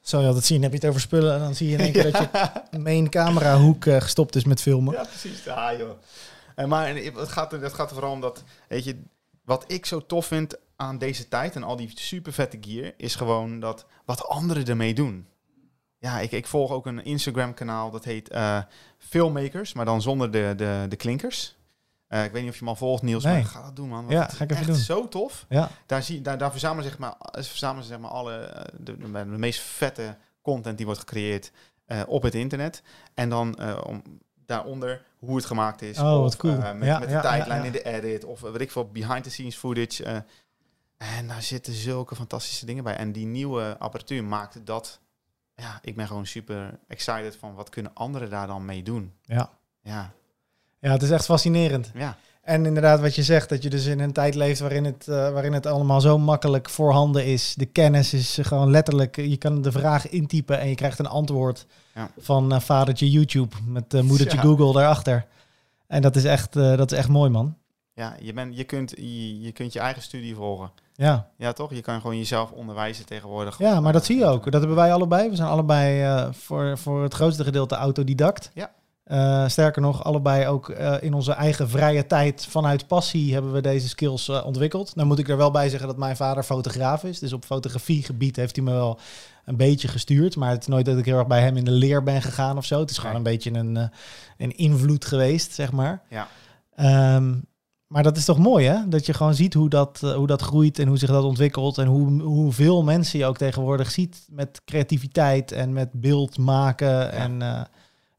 S1: Zo je altijd zien, heb je het over spullen en dan zie je in één keer dat je main camerahoek eh, gestopt is met filmen.
S2: Ja, precies. Ja, joh. En maar en het gaat, er- het gaat er vooral om dat, weet je, wat ik zo tof vind aan deze tijd en al die super vette gear, is gewoon dat wat anderen ermee doen. Ja, ik, ik volg ook een Instagram kanaal dat heet eh, Filmmakers, maar dan zonder de, de, de klinkers. Eh, ik weet niet of je hem al volgt, Niels,
S1: Nee.
S2: maar ga dat doen, man.
S1: Ja, ga ik even
S2: echt
S1: doen.
S2: zo tof.
S1: Ja,
S2: Daar, zie, daar, daar verzamelen, zeg maar, eh, verzamelen ze zeg maar alle eh, de, de, de meest vette content die wordt gecreëerd op het internet. En dan om, daaronder hoe het gemaakt is.
S1: Oh, wat cool.
S2: met,
S1: Ja,
S2: met de
S1: ja,
S2: tijdlijn in de edit. Of weet ik veel, behind the scenes footage. en daar zitten zulke fantastische dingen bij. En die nieuwe apparatuur maakt dat... Ja, ik ben gewoon super excited van wat kunnen anderen daar dan mee doen.
S1: ja.
S2: Ja,
S1: ja, het is echt fascinerend.
S2: ja.
S1: En inderdaad, wat je zegt, dat je dus in een tijd leeft waarin het, eh, waarin het allemaal zo makkelijk voorhanden is. De kennis is gewoon letterlijk, je kan de vraag intypen en je krijgt een antwoord
S2: Ja.
S1: van eh, vadertje YouTube met eh, moedertje
S2: Ja.
S1: Google daarachter. En dat is echt, dat is echt mooi, man.
S2: ja je, bent je, kunt, je, je kunt je eigen studie volgen.
S1: Ja.
S2: Ja, toch? Je kan gewoon jezelf onderwijzen tegenwoordig.
S1: ja, maar dat zie je ook. Dat hebben wij allebei. We zijn allebei voor, voor het grootste gedeelte autodidact.
S2: Ja.
S1: Eh, sterker nog, allebei ook eh, in onze eigen vrije tijd vanuit passie hebben we deze skills eh, ontwikkeld. Nou moet ik er wel bij zeggen dat mijn vader fotograaf is. Dus op fotografiegebied heeft hij me wel een beetje gestuurd. Maar het is nooit dat ik heel erg bij hem in de leer ben gegaan of zo. Het is gewoon een beetje een, een invloed geweest, zeg maar.
S2: Ja.
S1: Ehm, Maar dat is toch mooi, hè? Dat je gewoon ziet hoe dat, hoe dat groeit en hoe zich dat ontwikkelt. En hoe, hoeveel mensen je ook tegenwoordig ziet met creativiteit en met beeld maken. En eh,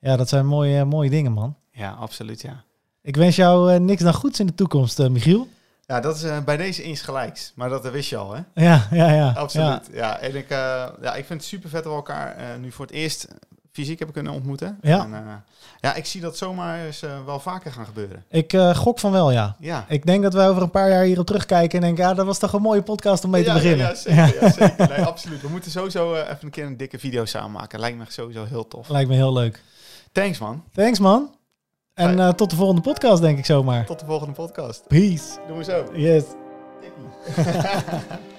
S1: ja, dat zijn mooie, mooie dingen, man.
S2: Ja, absoluut, ja.
S1: Ik wens jou eh, niks dan goeds in de toekomst, eh, Michiel.
S2: Ja, dat is eh, bij deze insgelijks. Maar dat wist je al, hè?
S1: Ja, ja, ja.
S2: Absoluut. Ja, en ik, eh, ja, ik vind het super vet dat we elkaar eh, nu voor het eerst fysiek hebben kunnen ontmoeten.
S1: Ja.
S2: En, eh, ja, ik zie dat zomaar eens eh, wel vaker gaan gebeuren.
S1: Ik eh, gok van wel, ja.
S2: Ja.
S1: Ik denk dat wij over een paar jaar hierop terugkijken en denken, ja, dat was toch een mooie podcast om mee te beginnen.
S2: Ja, ja, zeker. Ja, zeker. Nee, absoluut. We moeten sowieso eh, even een keer een dikke video samen maken. Lijkt me sowieso heel tof.
S1: Lijkt me heel leuk.
S2: Thanks, man.
S1: Thanks, man. En eh, tot de volgende podcast, denk ik zomaar.
S2: Tot de volgende podcast.
S1: Peace.
S2: Doen we zo.
S1: Yes.